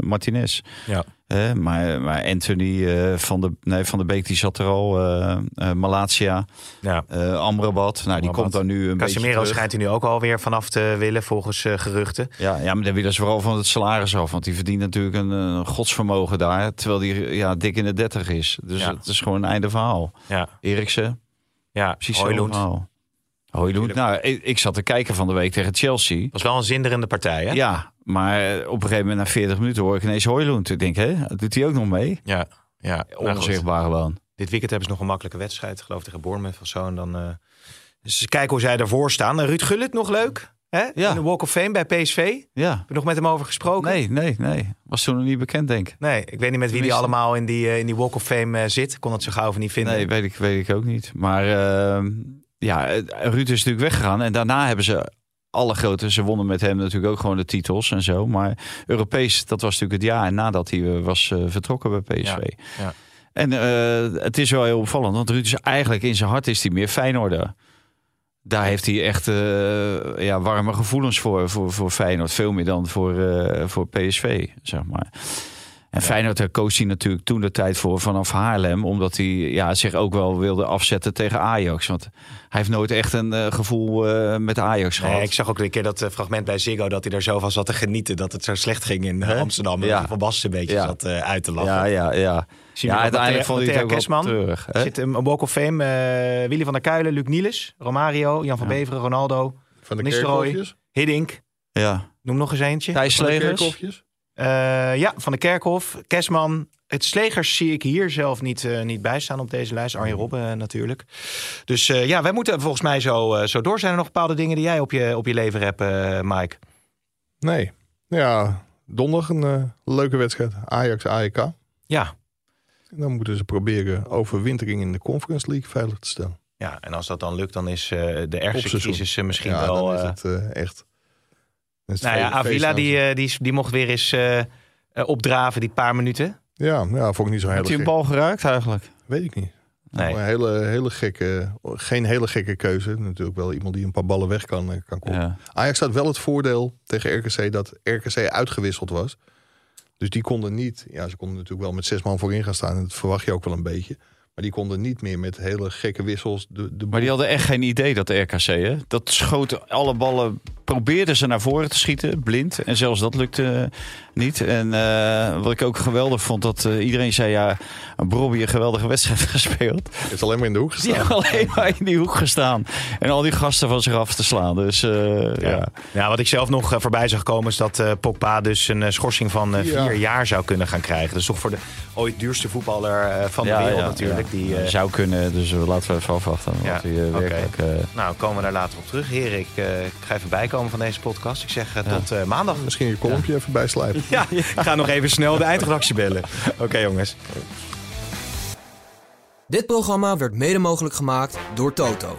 Speaker 6: Martinez.
Speaker 4: Ja.
Speaker 6: Eh, maar, maar Anthony eh, van, de, nee, van de Beek die zat er al. eh eh, Malatia,
Speaker 4: Ja.
Speaker 6: Amrabat. Nou, die komt dan nu een beetje
Speaker 4: Casemiro schijnt hij nu ook alweer vanaf te willen, volgens geruchten.
Speaker 6: Ja, ja, maar dan willen ze vooral van het salaris af. Want die verdient natuurlijk een, een godsvermogen daar. Terwijl die ja, dik in de 30 is. Dus
Speaker 4: Ja.
Speaker 6: het is gewoon een einde verhaal.
Speaker 4: Ja,
Speaker 6: Eriksen,
Speaker 4: ja.
Speaker 6: precies verhaal. Hooiloend. Nou, ik, ik zat te kijken van de week tegen Chelsea.
Speaker 4: was wel een zinderende partij, hè?
Speaker 6: Ja, maar op een gegeven moment na 40 minuten hoor ik ineens Hooiloend. Ik denk, hè, doet hij ook nog mee?
Speaker 4: Ja, ja. Nou.
Speaker 6: Onzichtbaar gewoon.
Speaker 4: Dit weekend hebben ze nog een makkelijke wedstrijd, geloof ik, tegen Bournemouth of zo. En dan, eh, dus kijken hoe zij ervoor staan. En Ruud Gullit nog leuk, hè?
Speaker 6: Ja.
Speaker 4: In de Walk of Fame bij PSV. Heb
Speaker 6: Ja.
Speaker 4: je nog met hem over gesproken?
Speaker 6: Nee, nee, nee. Was toen nog niet bekend, denk ik.
Speaker 4: Nee, ik weet niet met wie die allemaal in die, eh, in die Walk of Fame eh, zit. Kon het zo gauw of niet vinden.
Speaker 6: Nee, weet ik, weet ik ook niet. Maar eh, ja, Ruud is natuurlijk weggegaan. En daarna hebben ze alle grote... Ze wonnen met hem natuurlijk ook gewoon de titels en zo. Maar Europees, dat was natuurlijk het jaar nadat hij eh, was eh, vertrokken bij PSV.
Speaker 4: Ja, ja.
Speaker 6: En eh, het is wel heel opvallend. Want Ruud is eigenlijk in zijn hart is hij meer Feyenoorder. Daar heeft hij echt ja, warme gevoelens voor, voor, voor Feyenoord. Veel meer dan voor, eh, voor PSV, zeg maar. En Feyenoord daar koos hij natuurlijk toen de tijd voor vanaf Haarlem. Omdat hij ja, zich ook wel wilde afzetten tegen Ajax. Want hij heeft nooit echt een eh, gevoel eh, met Ajax gehad.
Speaker 4: Nee, ik zag ook een keer dat eh, fragment bij Ziggo dat hij er zo van zat te genieten dat het zo slecht ging in? Amsterdam.
Speaker 6: Ja.
Speaker 4: En Van Basten een beetje
Speaker 6: Ja.
Speaker 4: zat eh, uit te lachen.
Speaker 6: ja, ja, ja.
Speaker 4: Zien
Speaker 6: ja uiteindelijk vond hij het ook
Speaker 4: Matthea
Speaker 6: wel
Speaker 4: Kesman.
Speaker 6: terug. hè?
Speaker 4: Zit een Walk of Fame, eh, Willy van der Kuilen, Luc Nielis, Romario, Jan van
Speaker 6: Ja.
Speaker 4: Beveren, Ronaldo,
Speaker 5: Van de
Speaker 4: Nistelrooy. Hiddink.
Speaker 6: Ja.
Speaker 4: Noem nog eens eentje.
Speaker 6: Thijs Slegers.
Speaker 4: Eh, ja, van de Kerkhof, Kesman. Het Slegers zie ik hier zelf niet, eh, niet bij staan op deze lijst. Arjen Robben eh, natuurlijk. Dus ja, wij moeten volgens mij zo, zo door. Zijn er nog bepaalde dingen die jij op je, op je lever hebt, Mike?
Speaker 5: Nee. Ja, donderdag een leuke wedstrijd. Ajax-AEK.
Speaker 4: Ja.
Speaker 5: Dan moeten ze proberen overwintering in de Conference League veilig te stellen.
Speaker 4: ja, en als dat dan lukt, dan is de ergste crisis misschien
Speaker 5: ja,
Speaker 4: wel...
Speaker 5: dan is het echt... is
Speaker 4: nou ja, Avila die, eh, die, die mocht weer eens eh, eh, opdraven, die paar minuten.
Speaker 5: Ja, ja, vond ik niet zo heel
Speaker 6: Heeft hij een bal geraakt eigenlijk?
Speaker 5: Weet ik niet.
Speaker 4: Nee.
Speaker 5: Een hele, hele gekke, geen hele gekke keuze. Natuurlijk wel iemand die een paar ballen weg kan, kan komen.
Speaker 6: Ja.
Speaker 5: Ajax had wel het voordeel tegen RKC dat RKC uitgewisseld was. Dus die konden niet, ja, ze konden natuurlijk wel met zes man voorin gaan staan. En dat verwacht je ook wel een beetje. Maar die konden niet meer met hele gekke wissels. De, de
Speaker 6: Maar die hadden echt geen idee, dat de RKC. Hè? Dat schoten alle ballen, probeerden ze naar voren te schieten, blind. En zelfs dat lukte niet. En eh, wat ik ook geweldig vond, dat eh, iedereen zei... ja, Bobby een geweldige wedstrijd <laughs> gespeeld.
Speaker 5: is alleen maar in de hoek gestaan.
Speaker 6: alleen maar in die hoek gestaan. En al die gasten van zich af te slaan. Dus eh, ja.
Speaker 4: Ja, wat ik zelf nog eh, voorbij zag komen is dat eh Pogba dus een eh, schorsing van eh,
Speaker 5: Ja.
Speaker 4: vier jaar zou kunnen gaan krijgen. Dus toch voor de ooit duurste voetballer eh, van de
Speaker 6: Ja,
Speaker 4: wereld
Speaker 6: ja,
Speaker 4: natuurlijk.
Speaker 6: ja.
Speaker 4: Die, eh,
Speaker 6: Zou kunnen, dus eh, laten we even afwachten.
Speaker 4: Ja,
Speaker 6: Wat hij eh,
Speaker 4: oké.
Speaker 6: werkelijk... eh,
Speaker 4: Nou, komen we daar later op terug. Heren, ik, eh, ik ga even bijkomen van deze podcast. Ik zeg eh, tot eh, maandag.
Speaker 5: Misschien je kolompje even bijslijpen. <laughs>
Speaker 4: Ja, ik ga nog even snel de eindredactie bellen. Oké jongens.
Speaker 2: Dit programma werd mede mogelijk gemaakt door Toto.